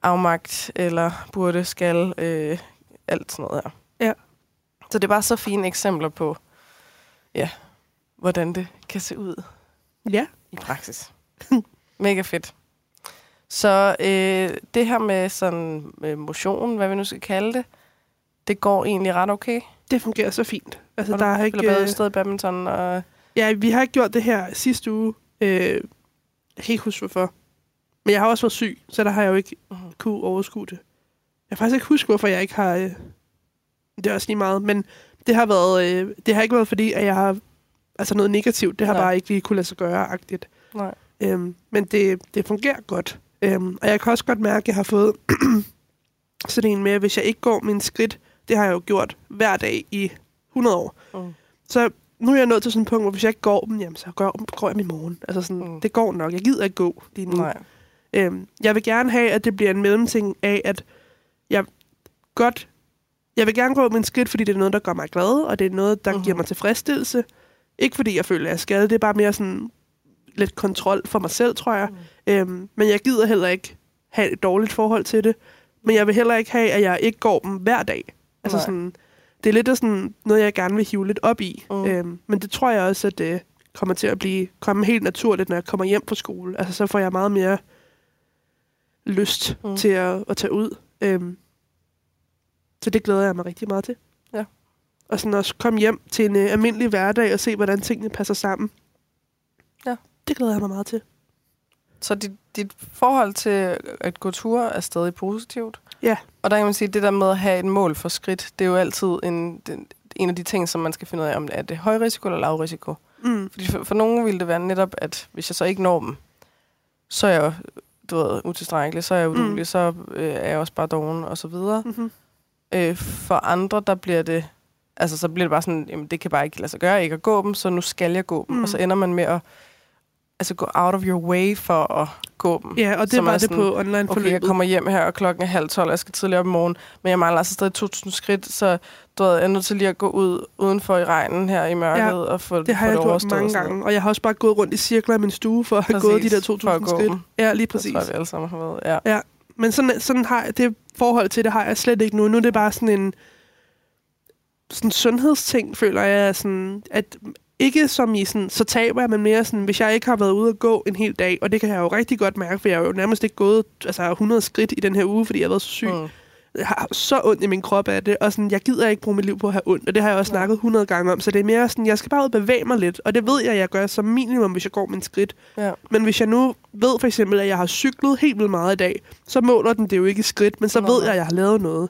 afmagt, eller burde, skal, øh, alt sådan noget her. Ja. Så det er bare så fine eksempler på, ja, hvordan det kan se ud Ja. i praksis. (laughs) Mega fedt. Så øh, det her med sådan øh, motion, hvad vi nu skal kalde det, det går egentlig ret okay. Det fungerer så fint. Altså, Og der er ikke... spiller øh, både stadig badminton og... Ja, vi har ikke gjort det her sidste uge. Øh, jeg kan ikke huske, hvorfor. Men jeg har også været syg, så der har jeg jo ikke kunne overskue det. Jeg kan faktisk ikke huske, hvorfor jeg ikke har... Øh, det er også lige meget, men det har været... Øh, det har ikke været fordi, at jeg har... Altså noget negativt, det har Nej. bare ikke lige kunne lade sig gøre-agtigt. Nej. Øhm, men det, det fungerer godt. Øhm, og jeg kan også godt mærke, at jeg har fået (clears throat) sådan en med, at hvis jeg ikke går min skridt, det har jeg jo gjort hver dag i 100 år. Mm. Så nu er jeg nået til sådan et punkt, hvor hvis jeg ikke går dem, jamen, så går, går jeg dem i morgen. Altså sådan, mm. det går nok. Jeg gider ikke gå lige nu. Nej. Øhm, jeg vil gerne have, at det bliver en mellemting af, at jeg godt... Jeg vil gerne gå min skridt, fordi det er noget, der gør mig glad, og det er noget, der mm-hmm. giver mig tilfredsstillelse. Ikke fordi jeg føler, at jeg er skadet. Det er bare mere sådan lidt kontrol for mig selv, tror jeg. Mm. Øhm, men jeg gider heller ikke have et dårligt forhold til det. Men jeg vil heller ikke have, at jeg ikke går dem hver dag. Altså Nej. sådan, det er lidt af sådan noget, jeg gerne vil hive lidt op i. Mm. Øhm, men det tror jeg også, at det kommer til at blive komme helt naturligt, når jeg kommer hjem fra skole. Altså så får jeg meget mere lyst Mm. til at, at tage ud. Øhm, så det glæder jeg mig rigtig meget til. Ja. Og sådan også komme hjem til en uh, almindelig hverdag og se, hvordan tingene passer sammen. Ja. Det glæder jeg mig meget til. Så dit, dit forhold til at gå tur er stadig positivt? Ja. Og der kan man sige, at det der med at have et mål for skridt, det er jo altid en, en af de ting, som man skal finde ud af, om er det høj risiko eller lav risiko. Mm. Fordi for, for nogen ville det være netop, at hvis jeg så ikke når dem, så er jeg du ved, utilstrækkelig, så er jeg udulig, mm. Så øh, er jeg også bare doven og så videre. Mm-hmm. Øh, for andre, der bliver det, altså så bliver det bare sådan, jamen det kan bare ikke lade sig gøre, ikke at gå dem, så nu skal jeg gå dem. Mm. Og så ender man med at altså, gå out of your way for at gå dem. Ja, og det var det på online Okay, forløbet. jeg kommer hjem her, og klokken er halv tolv, og jeg skal tidligere op i morgen, men jeg mangler altså stadig 2.000 skridt, så du ved, jeg er nødt til lige at gå ud udenfor i regnen her i mørket Ja, og få Det har få jeg gjort overstået mange gange, og jeg har også bare gået rundt i cirkler i min stue for at have Præcis, gået de der for at 2.000 gå skridt. dem. Ja, lige Det præcis. tror jeg, vi alle sammen har været. Ja. Men sådan, sådan har jeg, det forhold til det har jeg slet ikke nu. Nu er det bare sådan en sådan sundhedsting, føler jeg. Sådan, at ikke som i sådan, så taber jeg, men mere sådan, hvis jeg ikke har været ude og gå en hel dag, og det kan jeg jo rigtig godt mærke, for jeg har jo nærmest ikke gået altså 100 skridt i den her uge, fordi jeg har været så syg. Mm. Jeg har så ondt i min krop af det, og sådan, jeg gider ikke bruge mit liv på at have ondt, og det har jeg også snakket 100 gange om, så det er mere sådan, jeg skal bare ud og bevæge mig lidt, og det ved jeg, jeg gør som minimum, hvis jeg går min skridt. Ja. Men hvis jeg nu ved for eksempel, at jeg har cyklet helt vildt meget i dag, så måler den det jo ikke i skridt, men så Nå, ved jeg, at jeg har lavet noget.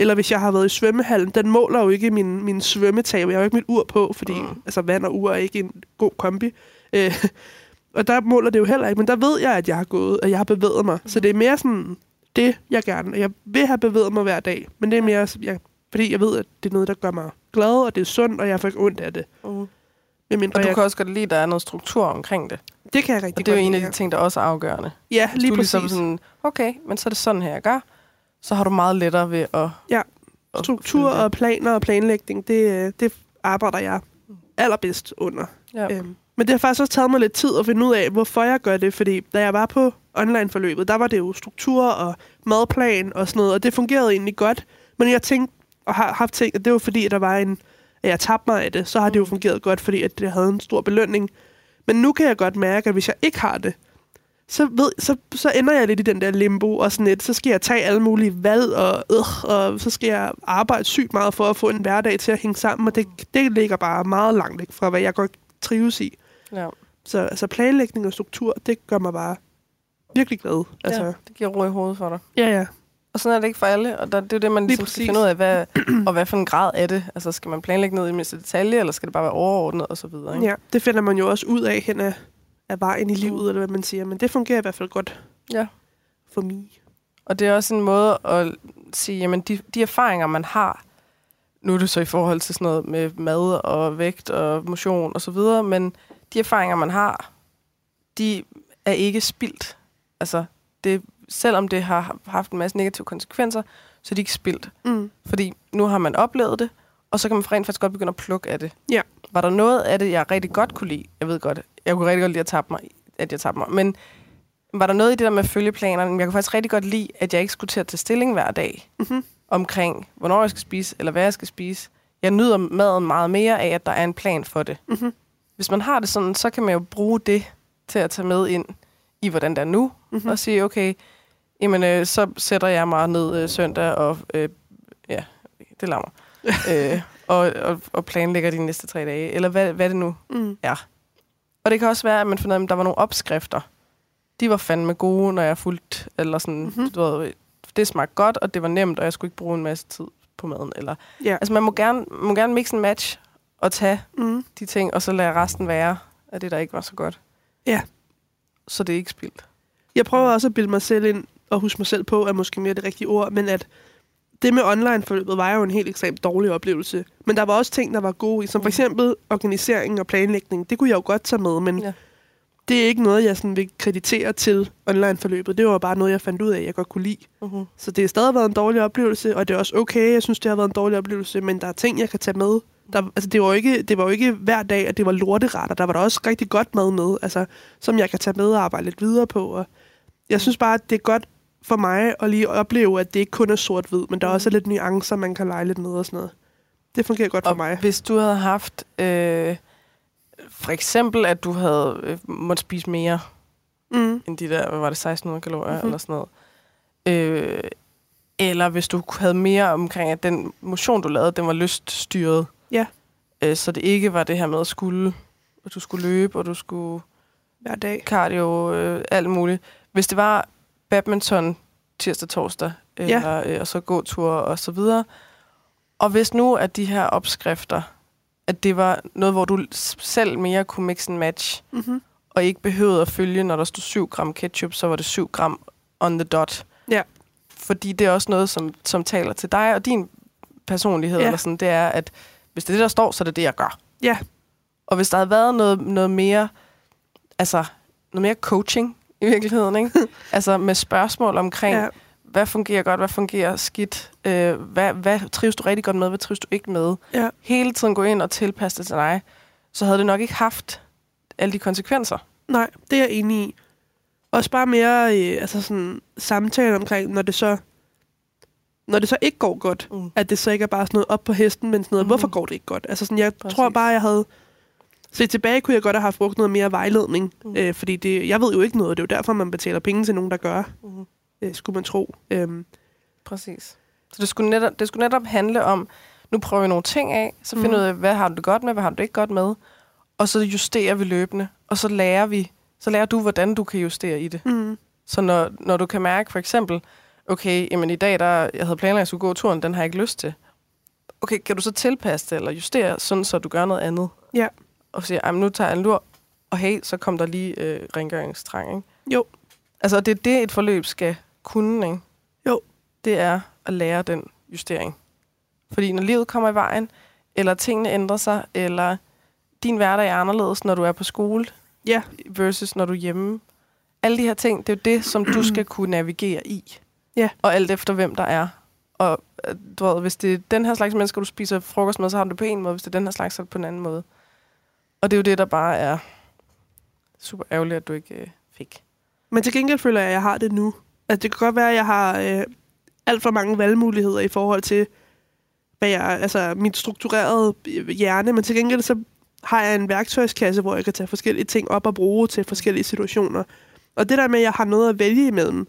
Eller hvis jeg har været i svømmehallen, den måler jo ikke min, min svømmetab. Jeg har jo ikke mit ur på, fordi Mm. mm. altså, vand og ur er ikke en god kombi. Øh, og der måler det jo heller ikke, men der ved jeg, at jeg har gået, og jeg har bevæget mig. Så det er mere sådan det, jeg gerne... Jeg vil have bevæget mig hver dag, men det er mere, jeg, fordi jeg ved, at det er noget, der gør mig glad, og det er sundt, og jeg får ikke ondt af det. Mm. Medmindre Og du jeg, kan også godt lide, at der er noget struktur omkring det. det kan jeg rigtig Og det er jo godt en af de ting, der også er afgørende. Ja, Hvis lige du præcis. ligesom sådan, okay, men så er det sådan her, jeg gør. Så har du meget lettere ved at... Ja. Struktur og planer og planlægning, det, øh, det arbejder jeg allerbedst under. Ja. Øhm, men det har faktisk også taget mig lidt tid at finde ud af, hvorfor jeg gør det. Fordi da jeg var på online-forløbet, der var det jo struktur og madplan og sådan noget, og det fungerede egentlig godt. Men jeg tænkte, og har haft tænkt, at det var fordi, at der var en, at jeg tabte mig af det, så har det jo Mm. fungeret godt, fordi at det havde en stor belønning. Men nu kan jeg godt mærke, at hvis jeg ikke har det, så, ved, så, så ender jeg lidt i den der limbo, og sådan lidt, så skal jeg tage alle mulige valg, og, øh, og så skal jeg arbejde sygt meget for at få en hverdag til at hænge sammen, og det, det ligger bare meget langt væk fra, hvad jeg godt trives i. Ja. Så altså planlægning og struktur, det gør mig bare virkelig glad. Altså, ja, det giver ro i hovedet for dig. ja, ja. Og sådan er det ikke for alle, og der, det er jo det, man Lige ligesom skal finde ud af, hvad, (clears throat) og hvad for en grad er det. Altså, skal man planlægge ned i mindste detalje, eller skal det bare være overordnet, og så videre, ikke? ja. Det finder man jo også ud af hen ad, af vejen i livet, eller hvad man siger. Men det fungerer i hvert fald godt Ja. for mig. Og det er også en måde at sige, jamen de, de erfaringer, man har, nu er det så i forhold til sådan noget med mad og vægt og motion og så videre, men de erfaringer, man har, de er ikke spildt. Altså, det, selvom det har haft en masse negative konsekvenser, så er de ikke spildt. Mm. Fordi nu har man oplevet det, og så kan man rent faktisk godt begynde at plukke af det. Ja. Var der noget af det, jeg rigtig godt kunne lide? Jeg ved godt, jeg kunne rigtig godt lide at tabe mig, at jeg tabte mig. Men var der noget i det der med følgeplanerne? Jeg kunne faktisk rigtig godt lide, at jeg ikke skulle til at tage stilling hver dag Mm-hmm. omkring, hvornår jeg skal spise, eller hvad jeg skal spise. Jeg nyder maden meget mere af, at der er en plan for det. Mm-hmm. Hvis man har det sådan, så kan man jo bruge det til at tage med ind i, hvordan det er nu, Mm-hmm. og sige, okay, jamen, øh, så sætter jeg mig ned øh, søndag, og øh, ja, det mig, (laughs) øh, og, og, og planlægger de næste tre dage, eller hvad, hvad det nu Mm. er. Og det kan også være, at man finder, at der var nogle opskrifter. De var fandme gode, når jeg fulgte, eller sådan, Mhm. mm-hmm. du ved, det smagte godt, og det var nemt, og jeg skulle ikke bruge en masse tid på maden. Eller, Ja. altså, man må gerne, må gerne mixe en match, og tage Mm. de ting, og så lade resten være af det, der ikke var så godt. Ja. Så det er ikke spildt. Jeg prøver også at bilde mig selv ind, og huske mig selv på, er måske mere det rigtige ord, men at det med online-forløbet var jo en helt ekstremt dårlig oplevelse. Men der var også ting, der var gode i, som for eksempel organisering og planlægning. Det kunne jeg jo godt tage med, men Ja. det er ikke noget, jeg sådan vil kreditere til online-forløbet. Det var bare noget, jeg fandt ud af, jeg godt kunne lide. Mm-hmm. Så det har stadig været en dårlig oplevelse, og det er også okay, jeg synes, det har været en dårlig oplevelse, men der er ting, jeg kan tage med. Der, altså, det, var jo ikke, det var jo ikke hver dag, at det var lorteretter. Der var der også rigtig godt mad med, altså, som jeg kan tage med og arbejde lidt videre på. Og jeg synes bare, at det er godt for mig at lige opleve, at det ikke kun er sort-hvid, men der er også lidt nuancer, man kan lege lidt med og sådan noget. Det fungerer godt for Og mig. hvis du havde haft, øh, for eksempel, at du havde øh, måttet spise mere, Mm. end de der, hvad var det, 1600 kalorier Mhm. mm-hmm. eller sådan noget. Øh, eller hvis du havde mere omkring, at den motion, du lavede, den var lyststyret. Ja. Øh, så det ikke var det her med at skulle, at du skulle løbe, og du skulle Hver dag. cardio, øh, alt muligt. Hvis det var badminton tirsdag, torsdag, eller, øh, og så gåtur og så videre. Og hvis nu, at de her opskrifter, at det var noget, hvor du selv mere kunne mix en match, Mm-hmm. og ikke behøvede at følge, når der stod 7 gram ketchup, så var det 7 gram on the dot. Ja. Fordi det er også noget, som, som taler til dig og din personlighed. Ja. Eller sådan, det er, at hvis det er det, der står, så er det det, jeg gør. Ja. Og hvis der havde været noget, noget mere, altså noget mere coaching i virkeligheden, ikke? (laughs) altså med spørgsmål omkring, Ja. hvad fungerer godt, hvad fungerer skidt, øh, hvad, hvad trives du rigtig godt med, hvad trives du ikke med. Ja. Hele tiden gå ind og tilpasse det til dig, så havde det nok ikke haft alle de konsekvenser. Nej, det er jeg enig i. Også bare mere øh, altså sådan, samtale omkring, når det så når det så ikke går godt, Mm. at det så ikke er bare sådan noget op på hesten, men sådan noget, Mhm. hvorfor går det ikke godt? Altså sådan, jeg Præcis. tror bare, jeg havde... Så tilbage kunne jeg godt have haft brugt noget mere vejledning, Mm. mm. øh, fordi det, jeg ved jo ikke noget, det er jo derfor, man betaler penge til nogen, der gør, Mm. øh, skulle man tro. Øhm, Præcis. Så det skulle, netop, det skulle netop handle om, nu prøver vi nogle ting af, så finder vi ud af, hvad har du det godt med, hvad har du det ikke godt med, og så justerer vi løbende, og så lærer vi, så lærer du, hvordan du kan justere i det. mm, Så når, når du kan mærke for eksempel, okay, jamen i dag, der, jeg havde planlagt, at jeg skulle gå turen, den har jeg ikke lyst til. Okay, kan du så tilpasse det, eller justere, sådan så du gør noget andet? Ja. Og sige, "Ej, men nu tager jeg en lur, og hey, så kom der lige øh, rengøringstrang, ikke? Jo. Altså, det er det, et forløb skal kunne, ikke? Jo. Det er at lære den justering. Fordi når livet kommer i vejen, eller tingene ændrer sig, eller din hverdag er anderledes, når du er på skole, Ja, versus når du er hjemme. Alle de her ting, det er jo det, som du skal kunne navigere i. Ja. Og alt efter, hvem der er. Og øh, du ved, hvis det er den her slags mennesker, du spiser frokost med, så har du det på en måde. Hvis det er den her slags, så er det på en anden måde. Og det er jo det, der bare er super ærgerligt, at du ikke øh, fik. men til gengæld føler jeg, at jeg har det nu. Altså, det kan godt være, at jeg har øh, alt for mange valgmuligheder i forhold til, hvad jeg, altså, mit strukturerede hjerne, men til gengæld så har jeg en værktøjskasse, hvor jeg kan tage forskellige ting op og bruge til forskellige situationer. Og det der med, at jeg har noget at vælge imellem,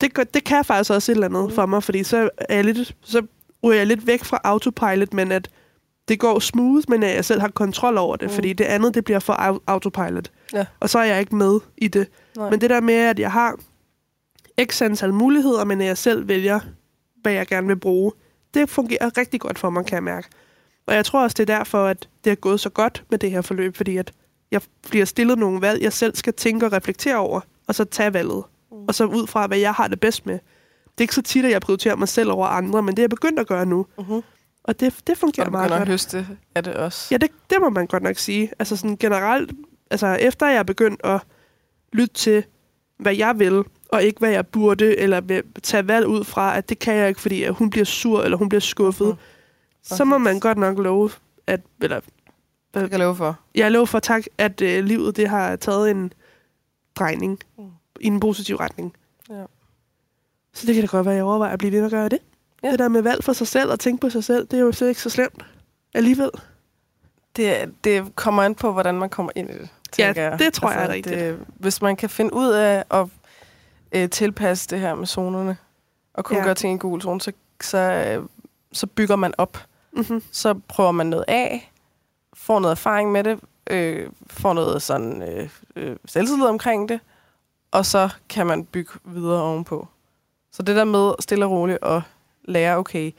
det, gør, det kan faktisk også et eller andet for mig, fordi så, er jeg lidt, så ryger jeg lidt væk fra autopilot, men at det går smooth, men at jeg selv har kontrol over det, Mm. fordi det andet, det bliver for au- autopilot. Ja. Og så er jeg ikke med i det. Nej. Men det der med, at jeg har x antal muligheder, men at jeg selv vælger, hvad jeg gerne vil bruge, det fungerer rigtig godt for mig, kan jeg mærke. Og jeg tror også, det er derfor, at det er gået så godt med det her forløb, fordi at jeg bliver stillet nogle valg, jeg selv skal tænke og reflektere over, og så tage valget. Mm. Og så ud fra, hvad jeg har det bedst med. Det er ikke så tit, at jeg prioriterer mig selv over andre, men det er jeg begyndt at gøre nu. Uh-huh. Og det, det Og fungerer du meget godt. at høste af det også. Ja, det, det må man godt nok sige. Altså sådan generelt, altså efter jeg er begyndt at lytte til, hvad jeg vil, og ikke hvad jeg burde, eller tage valg ud fra, at det kan jeg ikke, fordi at hun bliver sur, eller hun bliver skuffet, Mhm. så må man godt nok love, at, eller kan jeg love for. jeg lover for tak, at øh, livet det har taget en drejning Mm. i en positiv retning. Ja. Så det kan da godt være, at jeg overvejer at blive ved med at gøre det. Ja. Det der med valg for sig selv og tænke på sig selv, det er jo slet ikke så slemt alligevel. Det, det kommer an på, hvordan man kommer ind i det, Ja, jeg. det tror jeg er rigtigt. Det, hvis man kan finde ud af at øh, tilpasse det her med zonerne, og kunne Ja. gøre ting i en gul zone, så, så, øh, så bygger man op. Mm-hmm. Så prøver man noget af, får noget erfaring med det, øh, får noget sådan øh, øh, selvtillid omkring det, og så kan man bygge videre ovenpå. Så det der med stille og roligt at lære, okay,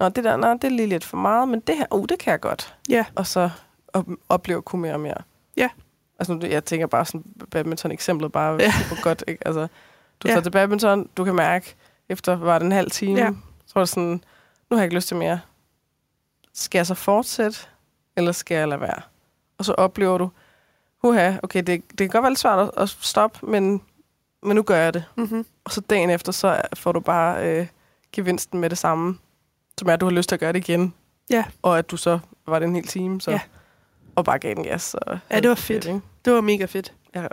Nå, det der, nå, det er lige lidt for meget, men det her, uh, det kan jeg godt Ja, og så op, opleve kunne mere og mere. Ja. Altså, nu, jeg tænker bare sådan, badminton-eksemplet bare Ja. super godt, ikke? Altså, du Ja. tager til badminton, du kan mærke, efter var det en halv time, ja. så var det sådan, nu har jeg ikke lyst til mere. Skal jeg så fortsætte, eller skal jeg lade være? Og så oplever du, huha, okay, det, det kan godt være lidt svært at, at stoppe, men, men nu gør jeg det. mm-hmm. Og så dagen efter, så får du bare øh, gevinsten med det samme, som er, at du har lyst til at gøre det igen. Ja. Og at du så var det en hel time, så, Ja. og bare gav den gas. Og Ja, det var fedt. ikke? det var mega fedt. Ja.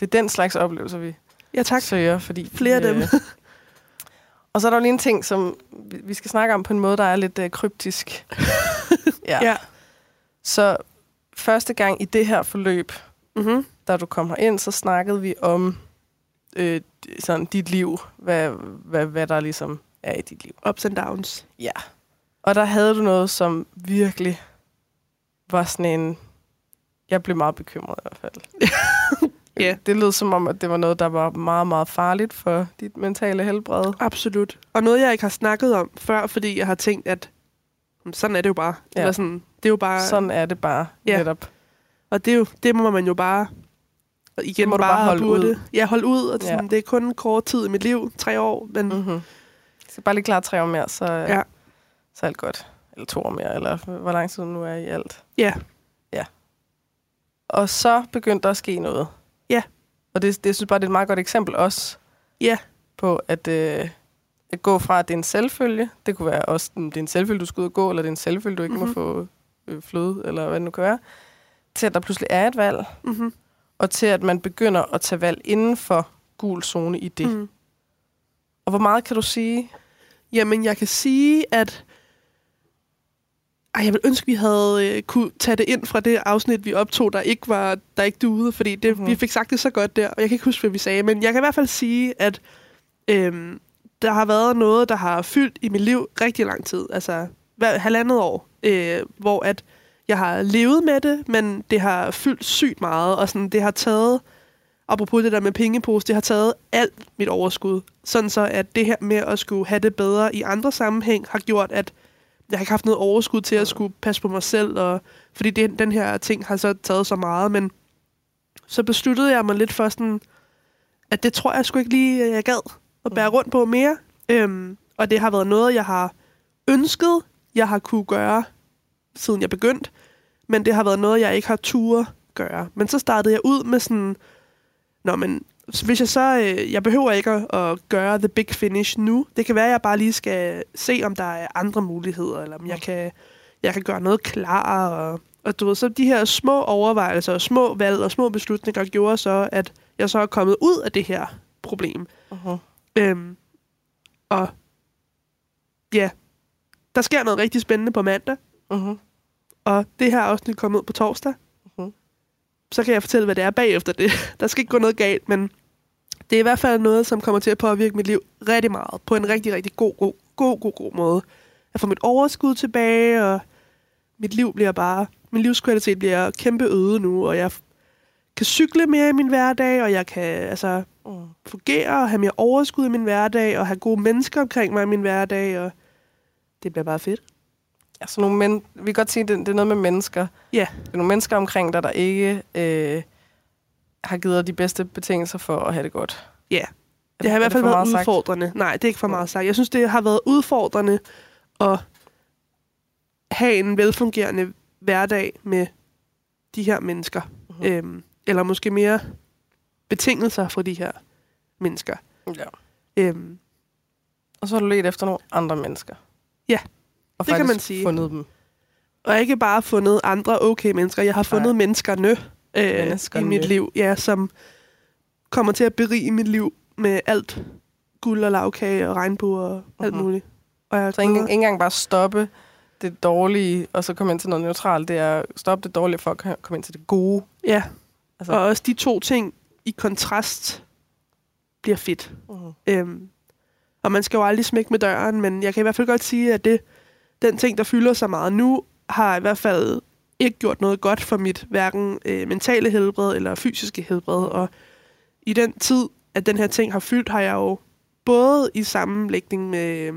Det er den slags oplevelser, vi Ja, tak. søger, fordi... Flere af dem. øh, og så er der jo lige en ting, som vi vi skal snakke om på en måde, der er lidt øh, kryptisk. (laughs) ja. Ja. Så første gang i det her forløb, Mm-hmm. da du kom ind, så snakkede vi om øh, sådan dit liv, hvad, hvad, hvad der ligesom er i dit liv. Ups and downs. Ja. Og der havde du noget, som virkelig var sådan en... Jeg blev meget bekymret i hvert fald. (laughs) Ja. Det lød som om, at det var noget, der var meget, meget farligt for dit mentale helbred. Absolut. Og noget, jeg ikke har snakket om før, fordi jeg har tænkt, at "Jamen, sådan er det jo bare. Ja. Eller sådan, det er jo bare... Sådan er det bare Ja. netop. Og det, er jo, det må man jo bare og igen må du bare, bare holde burde. ud. Ja, holde ud. Og Ja. sådan, Det er kun en kort tid i mit liv, tre år. Men mm. Mm-hmm. Skal bare lige klare tre år mere, så, Ja. ja. så er alt godt. Eller to år mere, eller hvor lang tid nu er i alt. ja, Og så begyndte der at ske noget. Ja. Og det, det jeg synes bare, det er et meget godt eksempel også ja, på at, øh, at gå fra, at det er en selvfølge. Det kunne være også, mm, det er en selvfølge, du skal ud og gå, eller det er en selvfølge, du ikke mm-hmm. Mhm. må få øh, fløde, eller hvad det nu kan være. Til at der pludselig er et valg, mm-hmm. Og til at man begynder at tage valg inden for gul zone i det. Mm. Mm. Og hvor meget kan du sige? Jamen, jeg kan sige, at... Ej, jeg vil ønske, vi havde øh, kunne tage det ind fra det afsnit, vi optog, der ikke var der ikke duede, fordi det, mm-hmm. vi fik sagt det så godt der, og jeg kan ikke huske, hvad vi sagde, men jeg kan i hvert fald sige, at øhm, der har været noget, der har fyldt i mit liv rigtig lang tid, altså hver, halvandet år, øh, hvor at jeg har levet med det, men det har fyldt sygt meget, og sådan, det har taget, apropos det der med pengepose, det har taget alt mit overskud. Sådan så, at det her med at skulle have det bedre i andre sammenhæng, har gjort, at jeg har ikke haft noget overskud til at skulle passe på mig selv, og, fordi det, den her ting har så taget så meget, men så besluttede jeg mig lidt for sådan, at det tror jeg sgu ikke lige, jeg gad at bære rundt på mere. Øhm, og det har været noget, jeg har ønsket, jeg har kunne gøre, siden jeg begyndte, men det har været noget, jeg ikke har tur gøre. Men så startede jeg ud med sådan, Nå, men hvis jeg så, øh, jeg behøver ikke at, at gøre the big finish nu. Det kan være, at jeg bare lige skal se, om der er andre muligheder, eller om jeg kan, jeg kan gøre noget klar. Og, og du ved, så de her små overvejelser, og små valg og små beslutninger gjorde så, at jeg så er kommet ud af det her problem. Uh-huh. Øhm, og ja, der sker noget rigtig spændende på mandag, Uh-huh. og det her afsnit kommer ud på torsdag. Mhm. Så kan jeg fortælle, hvad det er bagefter det. (laughs) Der skal ikke gå noget galt, men det er i hvert fald noget, som kommer til at påvirke mit liv rigtig meget. På en rigtig, rigtig god, god, god, god, god måde. Jeg får mit overskud tilbage, og mit liv bliver bare... Min livskvalitet bliver kæmpe øget nu, og jeg kan cykle mere i min hverdag, og jeg kan altså Mm. fungere og have mere overskud i min hverdag, og have gode mennesker omkring mig i min hverdag, og det bliver bare fedt. Altså nogle men- vi kan godt sige, at det, det er noget med mennesker. Ja. Det er nogle mennesker omkring dig, der ikke øh, har givet dig de bedste betingelser for at have det godt. Ja. Det har i er hvert fald været meget sagt? udfordrende. Nej, det er ikke for meget sagt. Jeg synes, det har været udfordrende at have en velfungerende hverdag med de her mennesker. Mhm. Øhm, eller måske mere betingelser for de her mennesker. Ja. Øhm, Og så har du let efter nogle andre mennesker. Ja, og det kan man sige. fundet dem. og ikke bare fundet andre okay mennesker. Jeg har fundet Nej. menneskerne øh, i mit liv, ja, som kommer til at berige mit liv med alt guld og lavkage og regnbuer og alt Mhm. muligt. Og jeg Så ikke, ikke engang bare stoppe det dårlige, og så komme ind til noget neutralt. Det er stoppe det dårlige for at ko- komme ind til det gode. Ja, Altså- og også de to ting i kontrast bliver fedt. Mm. Øhm, og man skal jo aldrig smække med døren, men jeg kan i hvert fald godt sige, at det, den ting, der fylder så meget nu, har i hvert fald ikke gjort noget godt for mit hverken øh, mentale helbred eller fysiske helbred. Og i den tid, at den her ting har fyldt, har jeg jo både i sammenlægning med øh,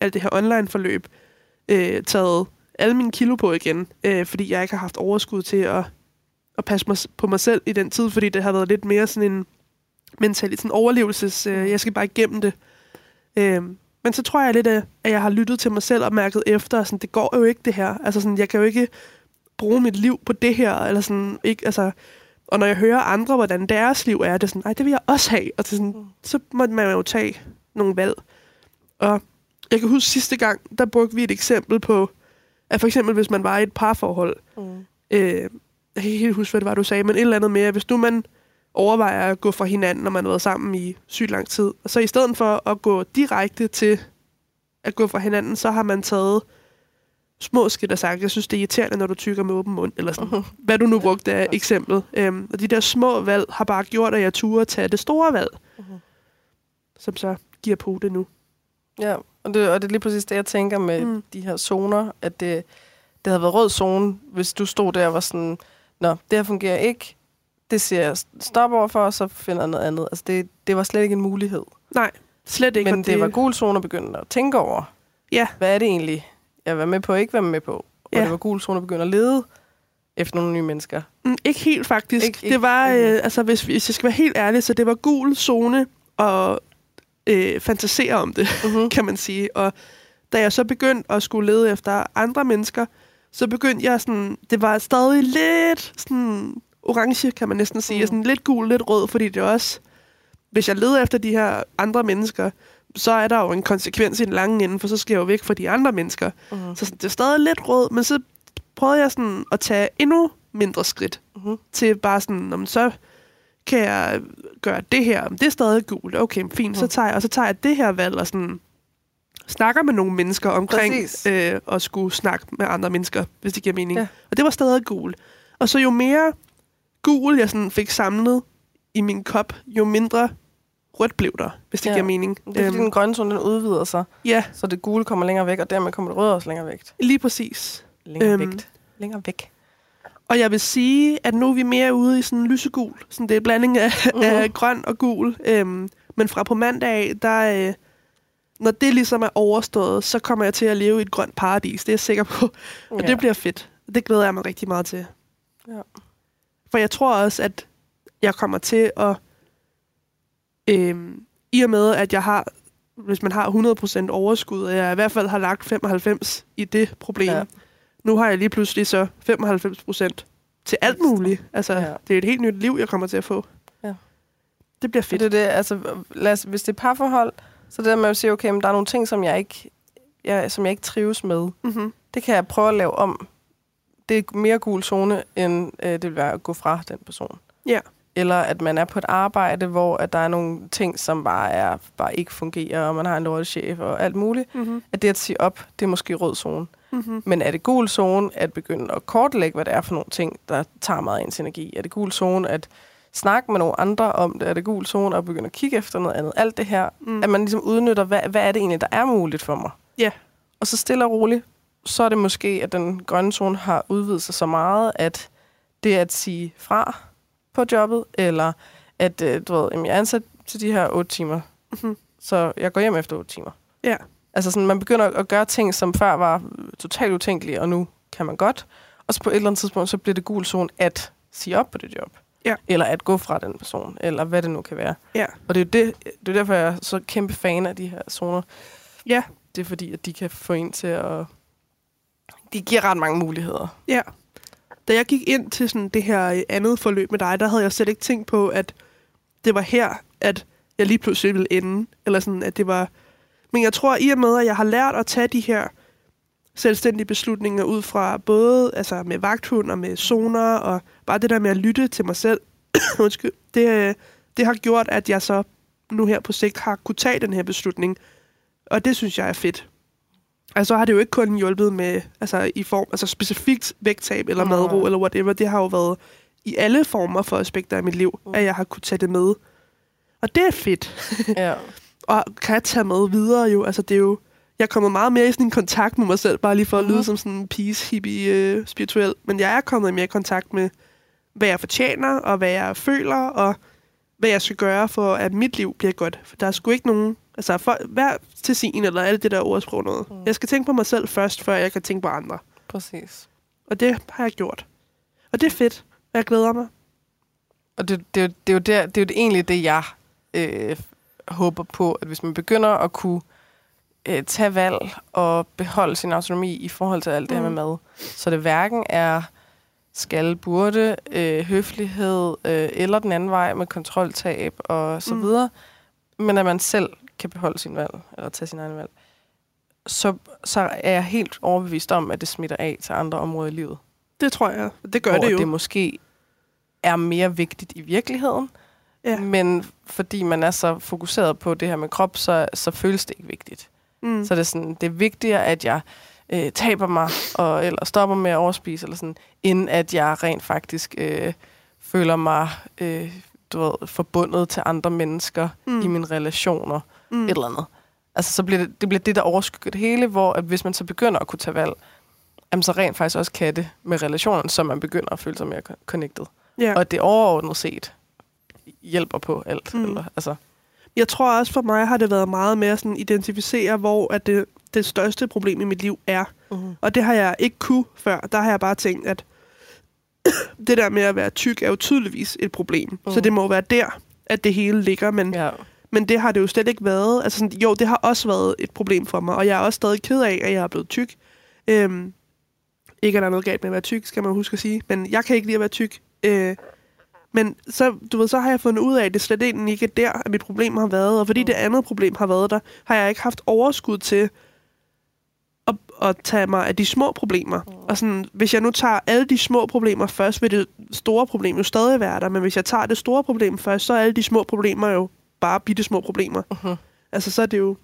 alt det her online-forløb, øh, taget alle mine kilo på igen, øh, fordi jeg ikke har haft overskud til at, at passe mig, på mig selv i den tid, fordi det har været lidt mere sådan en mentalitet, sådan overlevelses, øh, jeg skal bare igennem det. Øh, men så tror jeg lidt, at at jeg har lyttet til mig selv og mærket efter, sådan, det går jo ikke det her. Altså sådan, jeg kan jo ikke bruge mit liv på det her, eller sådan, ikke, altså, og når jeg hører andre, hvordan deres liv er, det er sådan, nej, det vil jeg også have. Og det er sådan, Mm. så må man jo tage nogle valg. Og jeg kan huske sidste gang, der brugte vi et eksempel på, at for eksempel hvis man var i et parforhold, Mm. øh, jeg kan ikke helt huske, hvad det var, du sagde, men et eller andet med, at hvis nu man overvejer at gå fra hinanden, når man har været sammen i sygt lang tid, og så i stedet for at gå direkte til at gå fra hinanden, så har man taget små skridt og sagt, jeg synes, det er irriterende, når du tykker med åben mund, eller sådan. Mhm. Hvad du nu brugte af eksemplet. Øhm, og de der små valg har bare gjort, at jeg turde tage det store valg, Mhm. som så giver på det nu. Ja, og det, og det er lige præcis det, jeg tænker med mm. de her zoner, at det, det havde været rød zone, hvis du stod der og var sådan, nå, det her fungerer ikke, det siger jeg stop over for, og så finder jeg noget andet. Altså, det, det var slet ikke en mulighed. Nej, slet ikke. Men og det var gul zone at begynde at tænke over. Ja. Hvad er det egentlig, jeg var med på og ikke var med på? Og Ja. det var gul zone at begynde at lede efter nogle nye mennesker. Mm, ikke helt faktisk. Ikke- det var, ikke. øh, altså hvis, hvis jeg skal være helt ærlig, så det var gul zone og øh, fantasere om det, Mm-hmm. (laughs) kan man sige. Og da jeg så begyndte at skulle lede efter andre mennesker, så begyndte jeg sådan, det var stadig lidt sådan orange, kan man næsten sige, Mm. mm. sådan lidt gul, lidt rød, fordi det er også, hvis jeg leder efter de her andre mennesker, så er der jo en konsekvens i den lange ende, for så skal jeg jo væk fra de andre mennesker. Mm-hmm. Så sådan, det er stadig lidt rød, men så prøvede jeg sådan at tage endnu mindre skridt Mm-hmm. til bare sådan, "Nå, men så kan jeg gøre det her. Det er stadig gult. Okay, fint. Så Mm. tager jeg, og så tager jeg det her valg og sådan snakker med nogle mennesker omkring Præcis. øh, at skulle snakke med andre mennesker, hvis det giver mening. Ja. Og det var stadig gul. Og så jo mere gul jeg sådan fik samlet i min kop, jo mindre rødt blev der, hvis det Ja. giver mening. Det er fordi, Øhm, den grønne zone den udvider sig, ja, så det gule kommer længere væk, og dermed kommer det røde også længere væk. lige præcis. Længere Øhm. væk. Længere væk. Og jeg vil sige, at nu er vi mere ude i sådan en lysegul. Sådan det er en blanding af, Mhm. uh-huh. af grøn og gul. Øhm, men fra på mandag af, der, øh, når det ligesom er overstået, så kommer jeg til at leve i et grønt paradis. Det er jeg sikker på. Og Ja. det bliver fedt. Det glæder jeg mig rigtig meget til. Ja. For jeg tror også, at jeg kommer til at... Øhm, I og med, at jeg har... Hvis man har 100% overskud, og jeg i hvert fald har lagt 95 i det problem, Ja. nu har jeg lige pludselig så 95 procent til alt muligt. Altså, Ja. det er et helt nyt liv, jeg kommer til at få. Ja. Det bliver Fedt. Det er det, altså, lad os, hvis det er parforhold, så det der med at sige, okay, men der er nogle ting, som jeg ikke, jeg, som jeg ikke trives med. Mm-hmm. Det kan jeg prøve at lave om. Det er mere gul zone, end øh, det vil være at gå fra den person. Ja. Eller at man er på et arbejde, hvor at der er nogle ting, som bare, er, bare ikke fungerer, og man har en lortet chef og alt muligt. Mm-hmm. At det at sige op, det er måske rød zone. Mm-hmm. Men er det gul zone at begynde at kortlægge, hvad det er for nogle ting, der tager meget af ens energi? Er det gul zone at snakke med nogle andre om det? Er det gul zone at begynde at kigge efter noget andet? Alt det her, Mm. at man ligesom udnytter, hvad, hvad er det egentlig, der er muligt for mig? Ja. Og så stille og roligt, så er det måske, at den grønne zone har udvidet sig så meget, at det at sige fra på jobbet, eller at øh, du ved, jamen, jeg er ansat til de her otte timer, Mhm. så jeg går hjem efter otte timer. Ja. Altså sådan, man begynder at gøre ting, som før var totalt utænkelige, og nu kan man godt. Og så på et eller andet tidspunkt, så bliver det gul zone at sige op på det job. Ja. Eller at gå fra den person, eller hvad det nu kan være. Ja. Og det er, jo det, det er derfor, jeg er så kæmpe fan af de her zoner. Ja. Det er fordi, at de kan få en til at... De giver ret mange muligheder. Ja. Da jeg gik ind til sådan det her øh, andet forløb med dig, der havde jeg slet ikke tænkt på, at det var her, at jeg lige pludselig ville ende. Eller sådan, at det var... Men jeg tror, i og med, at jeg har lært at tage de her selvstændige beslutninger ud fra både altså med vagthund og med zoner, og bare det der med at lytte til mig selv, (coughs) undskyld, det, øh, det har gjort, at jeg så nu her på sigt har kunne tage den her beslutning. Og det synes jeg er fedt. Altså så har det jo ikke kun hjulpet med, altså i form, altså specifikt vægttab eller Nej. madro eller whatever. Det har jo været i alle former for aspekter af mit liv, Mm. at jeg har kunne tage det med. Og det er fedt. (laughs) ja. Og kan jeg tage med videre jo. Altså det er jo, jeg er kommet meget mere i sådan en kontakt med mig selv, bare lige for at lyde Mhm. som sådan en peace hippie øh, spirituel. Men jeg er kommet mere i kontakt med, hvad jeg fortjener, og hvad jeg føler, og hvad jeg skal gøre for, at mit liv bliver godt. For der er sgu ikke nogen... Altså, for, hver til sin, eller alt det der ordsprog noget. Mm. Jeg skal tænke på mig selv først, før jeg kan tænke på andre. Præcis. Og det har jeg gjort. Og det er fedt, og jeg glæder mig. Og det, det, er jo- det, er jo der, det er jo egentlig det, jeg øh, håber på, at hvis man begynder at kunne øh, tage valg og beholde sin autonomi i forhold til alt det her Mm. med mad, så det hverken er skal, burde, øh, høflighed øh, eller den anden vej med kontroltab og så Mm. videre, men at man selv kan beholde sin valg, eller tage sin egen valg, så, så er jeg helt overbevist om, at det smitter af til andre områder i livet Det tror jeg. Det gør det jo. det måske er mere vigtigt i virkeligheden. Ja. Men fordi man er så fokuseret på det her med krop, så, så føles det ikke vigtigt. mm. Så det er, sådan, det er vigtigere, at jeg øh, taber mig, og, eller stopper med at overspise, eller sådan, end at jeg rent faktisk øh, føler mig øh, du ved, forbundet til andre mennesker mm. i mine relationer, mm. et eller andet. Altså, så bliver det, det bliver det, der overskygger det hele, hvor at hvis man så begynder at kunne tage valg, jamen, så rent faktisk også kan det med relationen, så man begynder at føle sig mere co- connected. Ja. Og at det overordnet set hjælper på alt. Mm. Eller, altså, Jeg tror også for mig har det været meget mere sådan identificere, hvor at det, det største problem i mit liv er. mm. Og det har jeg ikke kunne før. Der har jeg bare tænkt, at (coughs) det der med at være tyk er jo tydeligvis et problem. Mm. Så det må være der, at det hele ligger. Men, ja. Men det har det jo slet ikke været. Altså sådan, jo, det har også været et problem for mig. Og jeg er også stadig ked af, at jeg er blevet tyk. Øhm, ikke at der er noget galt med at være tyk, skal man huske at sige. Men jeg kan ikke lide at være tyk. Øh, men så, du ved, så har jeg fundet ud af, at det slet egentlig ikke er der, at mit problem har været. Og fordi Mm. det andet problem har været der, har jeg ikke haft overskud til at, at tage mig af de små problemer. Mm. Og sådan, hvis jeg nu tager alle de små problemer først, vil det store problem jo stadig være der. Men hvis jeg tager det store problem først, så er alle de små problemer jo bare bitte små problemer. Mm-hmm. Altså, så er det jo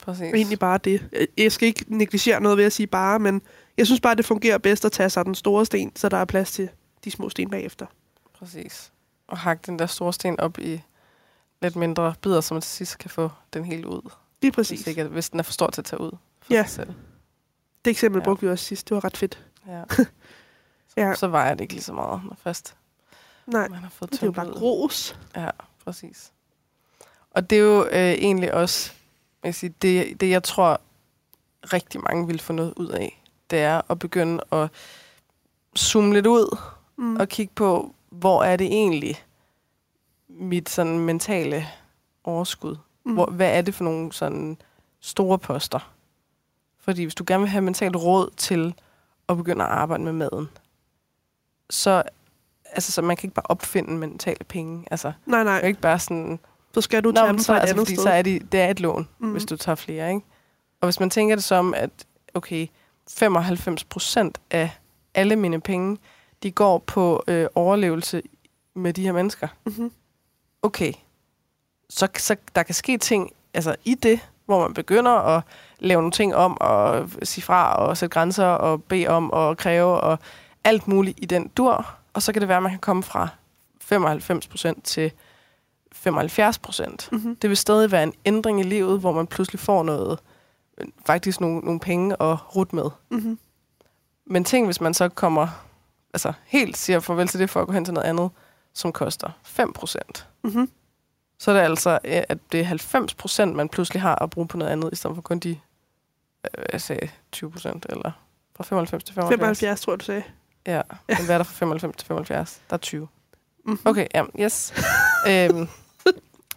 Præcis. egentlig bare det. Jeg- skal ikke negligere noget ved at sige bare, men jeg synes bare, det fungerer bedst at tage sig den store sten, så der er plads til de små sten bagefter. Præcis. Og hakke den der store sten op i lidt mindre bidder, så man til sidst kan få den helt ud. Lige Præcis. præcis. Hvis, ikke, hvis den er for stor til at tage ud for Ja. sig selv. Det eksempel Ja. brugte vi også sidst. Det var ret fedt. Ja. (laughs) Ja. ja. Så vejer det ikke lige så meget, når først Nej, man har fået det er jo bare ud. grus. Ja, præcis. Og det er jo øh, egentlig også, jeg sige, det, det jeg tror rigtig mange vil få noget ud af, det er at begynde at zoome lidt ud Mm. og kigge på, hvor er det egentlig mit sådan mentale overskud? Mm. Hvor, hvad er det for nogle sådan store poster? Fordi hvis du gerne vil have mentalt råd til og begynder at arbejde med maden, så, altså, så man kan ikke bare opfinde mentale penge. Altså, Nej, det er nej. ikke bare sådan, Så skal du Nå, tage dem så, fra et altså, andet fordi sted. så er de, det er et lån, mm. hvis du tager flere, ikke? Og hvis man tænker det som, at okay, 95 procent af alle mine penge, de går på øh, overlevelse med de her mennesker. Mhm. Okay, så, så der kan ske ting altså i det, hvor man begynder at lave nogle ting om, og sige fra, og sætte grænser, og bede om, og kræve, og alt muligt i den dur. Og så kan det være, at man kan komme fra 95 procent til 75 procent Mhm. det vil stadig være en ændring i livet, hvor man pludselig får noget, øh, faktisk nogle, nogle penge at rute med. Mhm. Men tænk, hvis man så kommer, altså helt siger farvel til det, for at gå hen til noget andet, som koster 5 procent. Mhm. Så er det altså, øh, at det er 90 procent, man pludselig har at bruge på noget andet, i stedet for kun de, øh, jeg sagde 20 procent, eller fra 95 til 75. 75, tror jeg, du sagde. Ja, men hvad er der fra 95 til 75? Der er 20. Mhm. Okay, ja, yes. (laughs) øhm,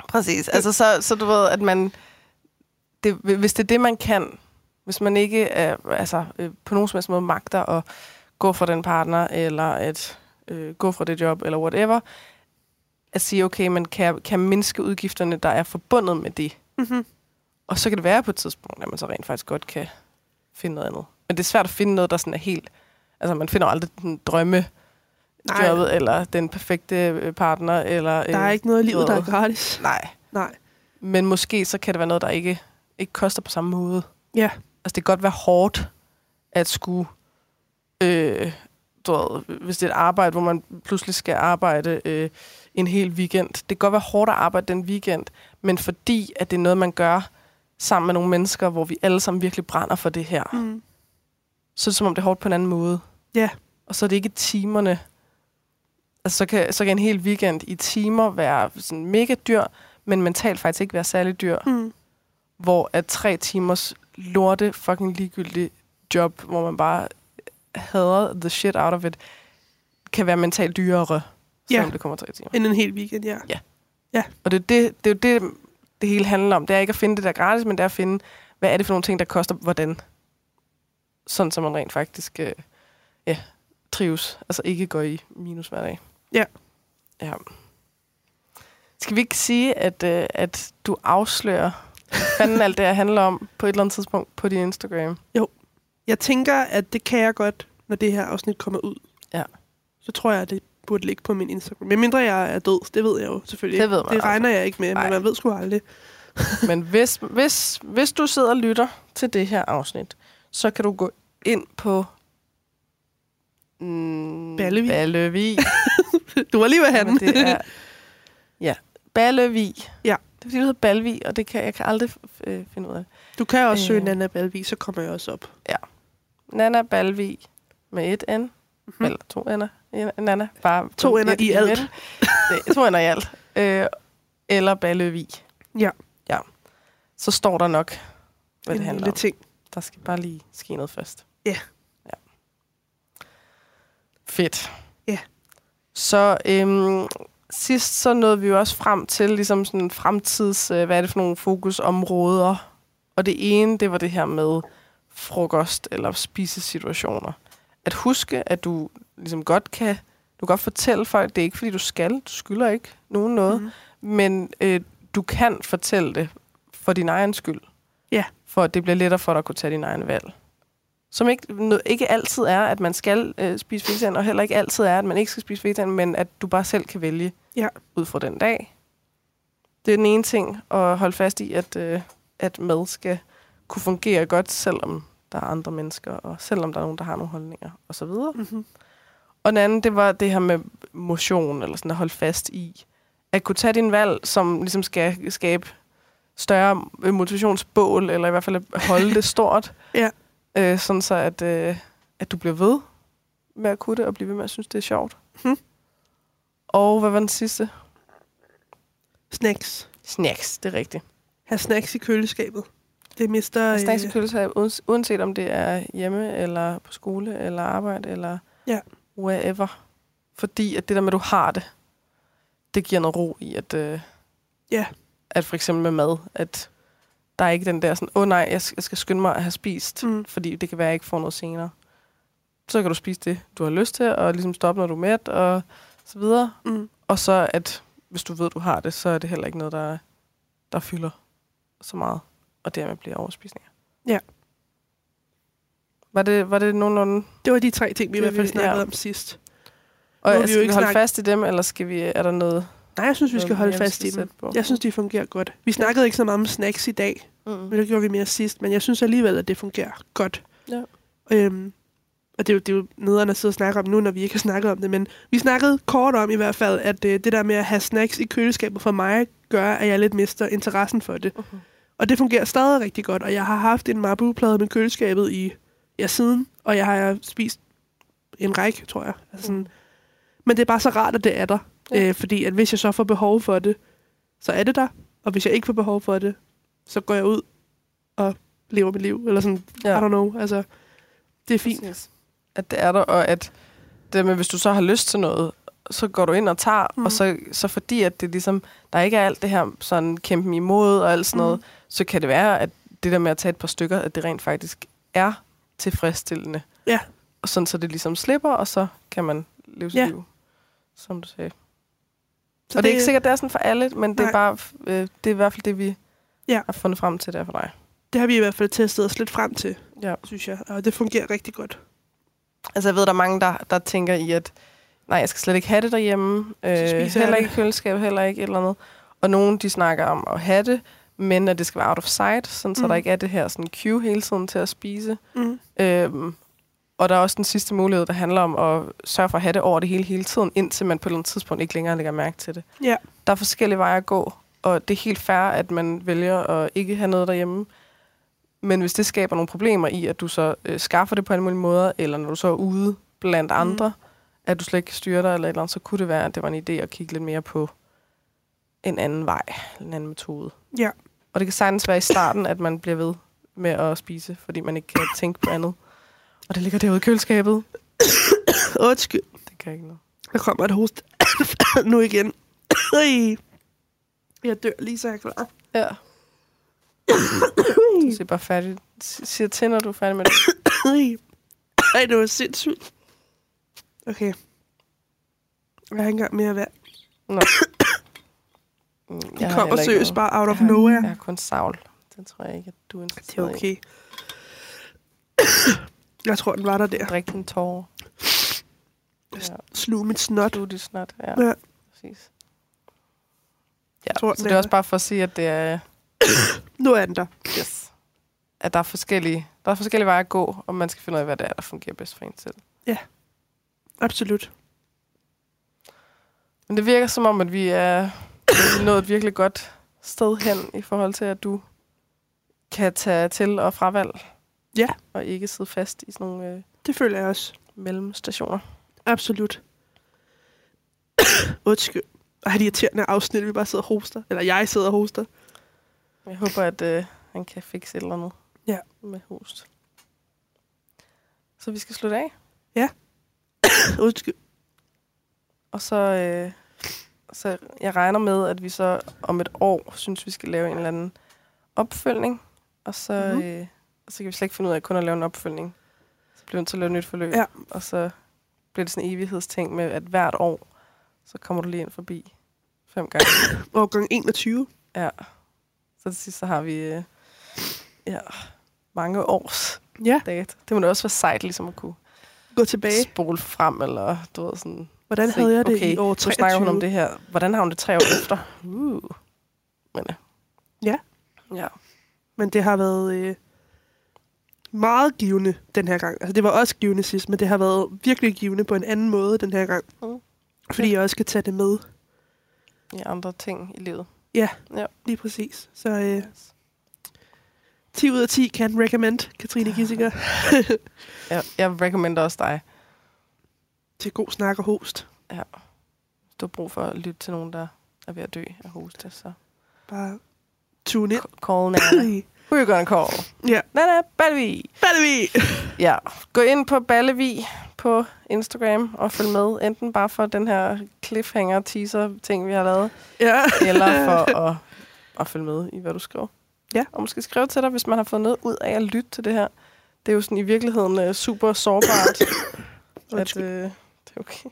præcis. Altså, så, så du ved, at man... Det, hvis det er det, man kan, hvis man ikke er, altså, øh, på nogen som helst måde magter at gå fra den partner, eller at øh, gå fra det job, eller whatever, at sige, okay, man kan, kan mindske udgifterne, der er forbundet med det. Mhm. Og så kan det være på et tidspunkt, at man så rent faktisk godt kan finde noget andet. Men det er svært at finde noget, der sådan er helt... Altså, man finder aldrig den drømme Nej, jobbet, eller den perfekte øh, partner, eller... der er ikke noget i livet, der er gratis. Nej. Nej. Men måske så kan det være noget, der ikke, ikke koster på samme måde. Ja. Altså, det kan godt være hårdt at skulle... Øh, du ved, hvis det er et arbejde, hvor man pludselig skal arbejde øh, en hel weekend. Det kan godt være hårdt at arbejde den weekend, men fordi at det er noget, man gør sammen med nogle mennesker, hvor vi alle sammen virkelig brænder for det her, Mm. så er det som om, det er hårdt på en anden måde. Ja. Og så er det ikke timerne. Altså, så kan, så kan en hel weekend i timer være sådan mega dyr, men mentalt faktisk ikke være særlig dyr. Mm. Hvor at tre timers lorte fucking ligegyldigt job, hvor man bare hader the shit out of it, kan være mentalt dyrere, selvom Ja. det kommer tre timer. End en hel weekend, ja. Og det er, det, det er det, det hele handler om. Det er ikke at finde det der gratis, men det er at finde, hvad er det for nogle ting, der koster hvordan. Sådan, så man rent faktisk øh, ja, trives. Altså ikke går i minus hver dag. Ja. ja. Skal vi ikke sige, at, øh, at du afslører, hvad fanden alt det her handler om på et eller andet tidspunkt på din Instagram? Jeg tænker, at det kan jeg godt, når det her afsnit kommer ud. Ja. Så tror jeg, at det burde ligge på min Instagram. Men mindre jeg er død, det ved jeg jo selvfølgelig Det ved man det regner jeg ikke med, Nej. men man ved sgu aldrig. (laughs) Men hvis, hvis, hvis du sidder og lytter til det her afsnit, så kan du gå ind på... Mm, Ballevig. Ballevig. (laughs) (laughs) Du var lige ved den. det er, (laughs) ja, Ballevig. Ja. Det er fordi, du hedder Balvig, og det kan, jeg kan aldrig øh, finde ud af. Du kan også Øh. søge Nana Balvig, så kommer jeg også op. Nana Balvig med et N. Mhm. Mm. Eller to N'er. Nana. Bare To ender et i alt. Det, to ender i alt. Øh, eller Ballevig. Ja. Ja. Så står der nok, hvad en det handler lille om. ting. Der skal bare lige ske noget først. Ja. ja. Fedt. Ja. Så øhm, sidst så nåede vi jo også frem til ligesom sådan fremtids, øh, hvad er det for nogle fokusområder. Og det ene, det var det her med frokost eller spisesituationer. At huske, at du ligesom godt kan, du kan godt fortælle folk, det er ikke fordi du skal, du skylder ikke nogen noget, Mhm. men øh, du kan fortælle det for din egen skyld. Ja. For at det bliver lettere for dig at kunne tage din egen valg. Som ikke, ikke altid er, at man skal øh, spise vegetan, og heller ikke altid er, at man ikke skal spise vegetan, men at du bare selv kan vælge Ja. ud fra den dag. Det er den ene ting at holde fast i, at, øh, at mad skal kunne fungere godt, selvom der er andre mennesker, og selvom der er nogen, der har nogle holdninger, osv. Mm-hmm. Og den anden, det var det her med motion, eller sådan at holde fast i. At kunne tage din valg, som ligesom skal skabe større øh, motivationsbål, eller i hvert fald holde det (laughs) stort. Ja. Øh, sådan så, at, øh, at du bliver ved med at kunne det, og blive ved med at synes, det er sjovt. Mhm. Og hvad var den sidste? Snacks. Snacks, det er rigtigt. Ha' snacks i køleskabet. Det mister... Snacks i øh, køleskab, uans- uanset om det er hjemme, eller på skole, eller arbejde, eller Ja. wherever. Fordi at det der med, at du har det, det giver noget ro i, at, øh, Ja. at for eksempel med mad, at der er ikke den der sådan, åh oh, nej, jeg skal, jeg skal skynde mig at have spist, Mm. fordi det kan være, at jeg ikke får noget senere. så kan du spise det, du har lyst til, og ligesom stoppe, når du er mæt, og så videre. Mm. Og så, at hvis du ved, du har det, så er det heller ikke noget, der, der fylder så meget, og dermed bliver overspisninger. Ja. Var det, var det nogenlunde... Det var de tre ting, vi i hvert fald snakkede ja. om sidst. Og Nu har vi jo skal vi ikke holde snakket- fast i dem, eller skal vi, er der noget... Nej, jeg synes, vi skal holde fast i dem. Jeg synes, de fungerer godt. Vi snakkede ikke så meget om snacks i dag, Mm. men det gjorde vi mere sidst. Men jeg synes alligevel, at det fungerer godt. Ja. Øhm, og det er, jo, det er jo nederen at sidde og snakke om nu, når vi ikke har snakket om det. Men vi snakkede kort om i hvert fald, at øh, det der med at have snacks i køleskabet for mig, gør, at jeg lidt mister interessen for det. Mhm. Og det fungerer stadig rigtig godt. Og jeg har haft en Marabu-plade med køleskabet i ja, siden, og jeg har spist en række, tror jeg. Altså sådan, men det er bare så rart, at det er der. Ja. Øh, fordi at hvis jeg så får behov for det, så er det der. Og hvis jeg ikke får behov for det, så går jeg ud og lever mit liv. Eller sådan, Ja. I don't know. Altså, det er fint. Præcis. At det er der, og at det med, hvis du så har lyst til noget, så går du ind og tager, mm. Og så, så fordi at det ligesom, der ikke er alt det her sådan kæmpen imod og alt sådan noget, Mhm. så kan det være, at det der med at tage et par stykker, at det rent faktisk er tilfredsstillende. Ja. Og sådan, så det ligesom slipper, og så kan man leve sit Ja. liv, som du sagde. Så og det er ikke sikkert, det er sådan for alle, men det er, bare, øh, det er i hvert fald det, vi Ja. har fundet frem til, der for dig. Det har vi i hvert fald testet os lidt frem til, Ja. synes jeg. Og det fungerer rigtig godt. Altså, jeg ved, der er mange, der, der tænker i, at nej, jeg skal slet ikke have det derhjemme. Øh, heller ikke i køleskabet, heller ikke et eller andet. Og nogen, de snakker om at have det, men at det skal være out of sight, sådan, så Mm. der ikke er det her sådan cue hele tiden til at spise. Mm. Øhm, og der er også den sidste mulighed, der handler om at sørge for at have det over det hele hele tiden, indtil man på et eller andet tidspunkt ikke længere lægger mærke til det. Ja. Der er forskellige veje at gå, og det er helt fair, at man vælger at ikke have noget derhjemme. Men hvis det skaber nogle problemer i, at du så øh, skaffer det på alle mulige måder, eller når du så er ude blandt Mhm. andre, at du slet ikke kan styre dig, eller et eller andet, så kunne det være, at det var en idé at kigge lidt mere på en anden vej, en anden metode. Ja. Og det kan sagtens være i starten, at man bliver ved med at spise, fordi man ikke kan tænke på andet. Og det ligger derude i køleskabet. (coughs) Undskyld. Det kan ikke noget. Der kommer et host (coughs) nu igen. (coughs) Jeg dør lige, så jeg er klar. Ja. Du ser bare færdig. Siger til, når du er færdig med det. Ej. Det var sindssygt. Okay. Jeg har ikke engang mere vand. Nå. Det kommer seriøst bare out of Jeg har- nowhere. Jeg har kun savl. Det tror jeg ikke, at du er Det er interesseret i. Jeg tror, den var der der. Drik din tårer. Ja. Slug mit snot. Er dit snart. Ja, Ja. præcis. Ja, tror, så det er også bare for at sige, at det er... (coughs) Nu er den der. Yes. At der er forskellige, der er forskellige veje at gå, og man skal finde ud af, hvad det er, der fungerer bedst for en selv. Absolut. Men det virker som om, at vi er nået et virkelig godt sted hen i forhold til, at du kan tage til og fravalg. Ja. Og ikke sidde fast i sådan nogle øh, Det føler jeg også. mellemstationer. Absolut. (coughs) Undskyld. Ej, det er irriterende afsnit, vi bare sidder og hoster. Eller jeg sidder og hoster. Jeg håber, at øh, han kan fikse et eller andet Ja. med host. Så vi skal slutte af. (coughs) Undskyld. Og så, øh, så jeg regner med, at vi så om et år synes, vi skal lave en eller anden opfølgning. Og så, Mhm. mm-hmm. øh, og så kan vi slet ikke finde ud af kun at lave en opfølgning. Så bliver vi nødt til at lave et nyt forløb. Ja. Og så bliver det sådan en evighedsting med, at hvert år, så kommer du lige ind forbi fem gange. (coughs) Årgang 21. ja. Så til sidst, så har vi øh, ja, mange års Ja, data. Det må da også være sejt, ligesom at kunne gå tilbage. spole frem, eller du ved sådan... Hvordan se, havde jeg det okay, i år Nu 23? snakker hun om det her. Hvordan har hun det tre år efter? Uh. Men, øh. Ja. Ja. Men det har været øh, meget givende den her gang. Altså, det var også givende sidst, men det har været virkelig givende på en anden måde den her gang. Mm. Fordi jeg også kan tage det med. I andre ting i livet. Lige præcis. Så øh, 10 ud af 10 kan recommend Katrine Gissinger (laughs) Jeg, jeg recommender også dig. til god snak og host. Hvis du har brug for at lytte til nogen, der er ved at dø af hoste, så Bare tune ind. c- call Nana. (laughs) Who you gonna call? Ja. Nana Ballevi. Ballevi! Ja. Gå ind på Ballevi på Instagram og følg med. Enten bare for den her cliffhanger teaser ting, vi har lavet, Ja. eller (laughs) for at, at følge med i, hvad du skriver. Ja. Og måske skrive til dig, hvis man har fået noget ud af at lytte til det her. det er jo sådan i virkeligheden øh, super sårbart, (coughs) at øh, det er okay.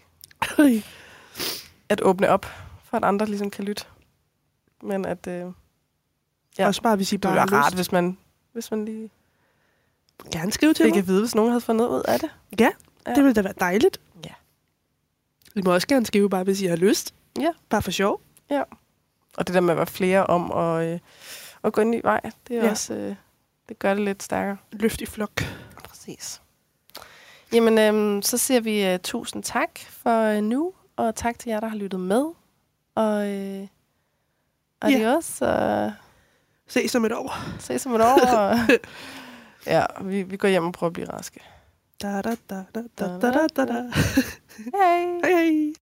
At åbne op, for at andre ligesom kan lytte. Men at øh, Ja. Ja. Også bare, hvis I det bare være har rart, hvis man, hvis man lige Gerne skrive til mig. at vide, hvis nogen havde fundet ud af det. Ja, Ja. det ville da være dejligt. Ja. I må også gerne skrive bare, hvis I har lyst. Ja. Bare for sjov. Og det der med at være flere om og, øh, og gå en ny vej, det er Ja. ja. også, øh, det gør det lidt stærkere. Løft i flok. Præcis. Jamen, øhm, så siger vi uh, tusind tak for uh, nu, og tak til jer, der har lyttet med. Og øh, adios, og Se som et år. ses om et år. (laughs) Ja, vi, vi går hjem og prøver at blive raske. Da, da, da, da, da, da, da, da. Hej! Hej, hej.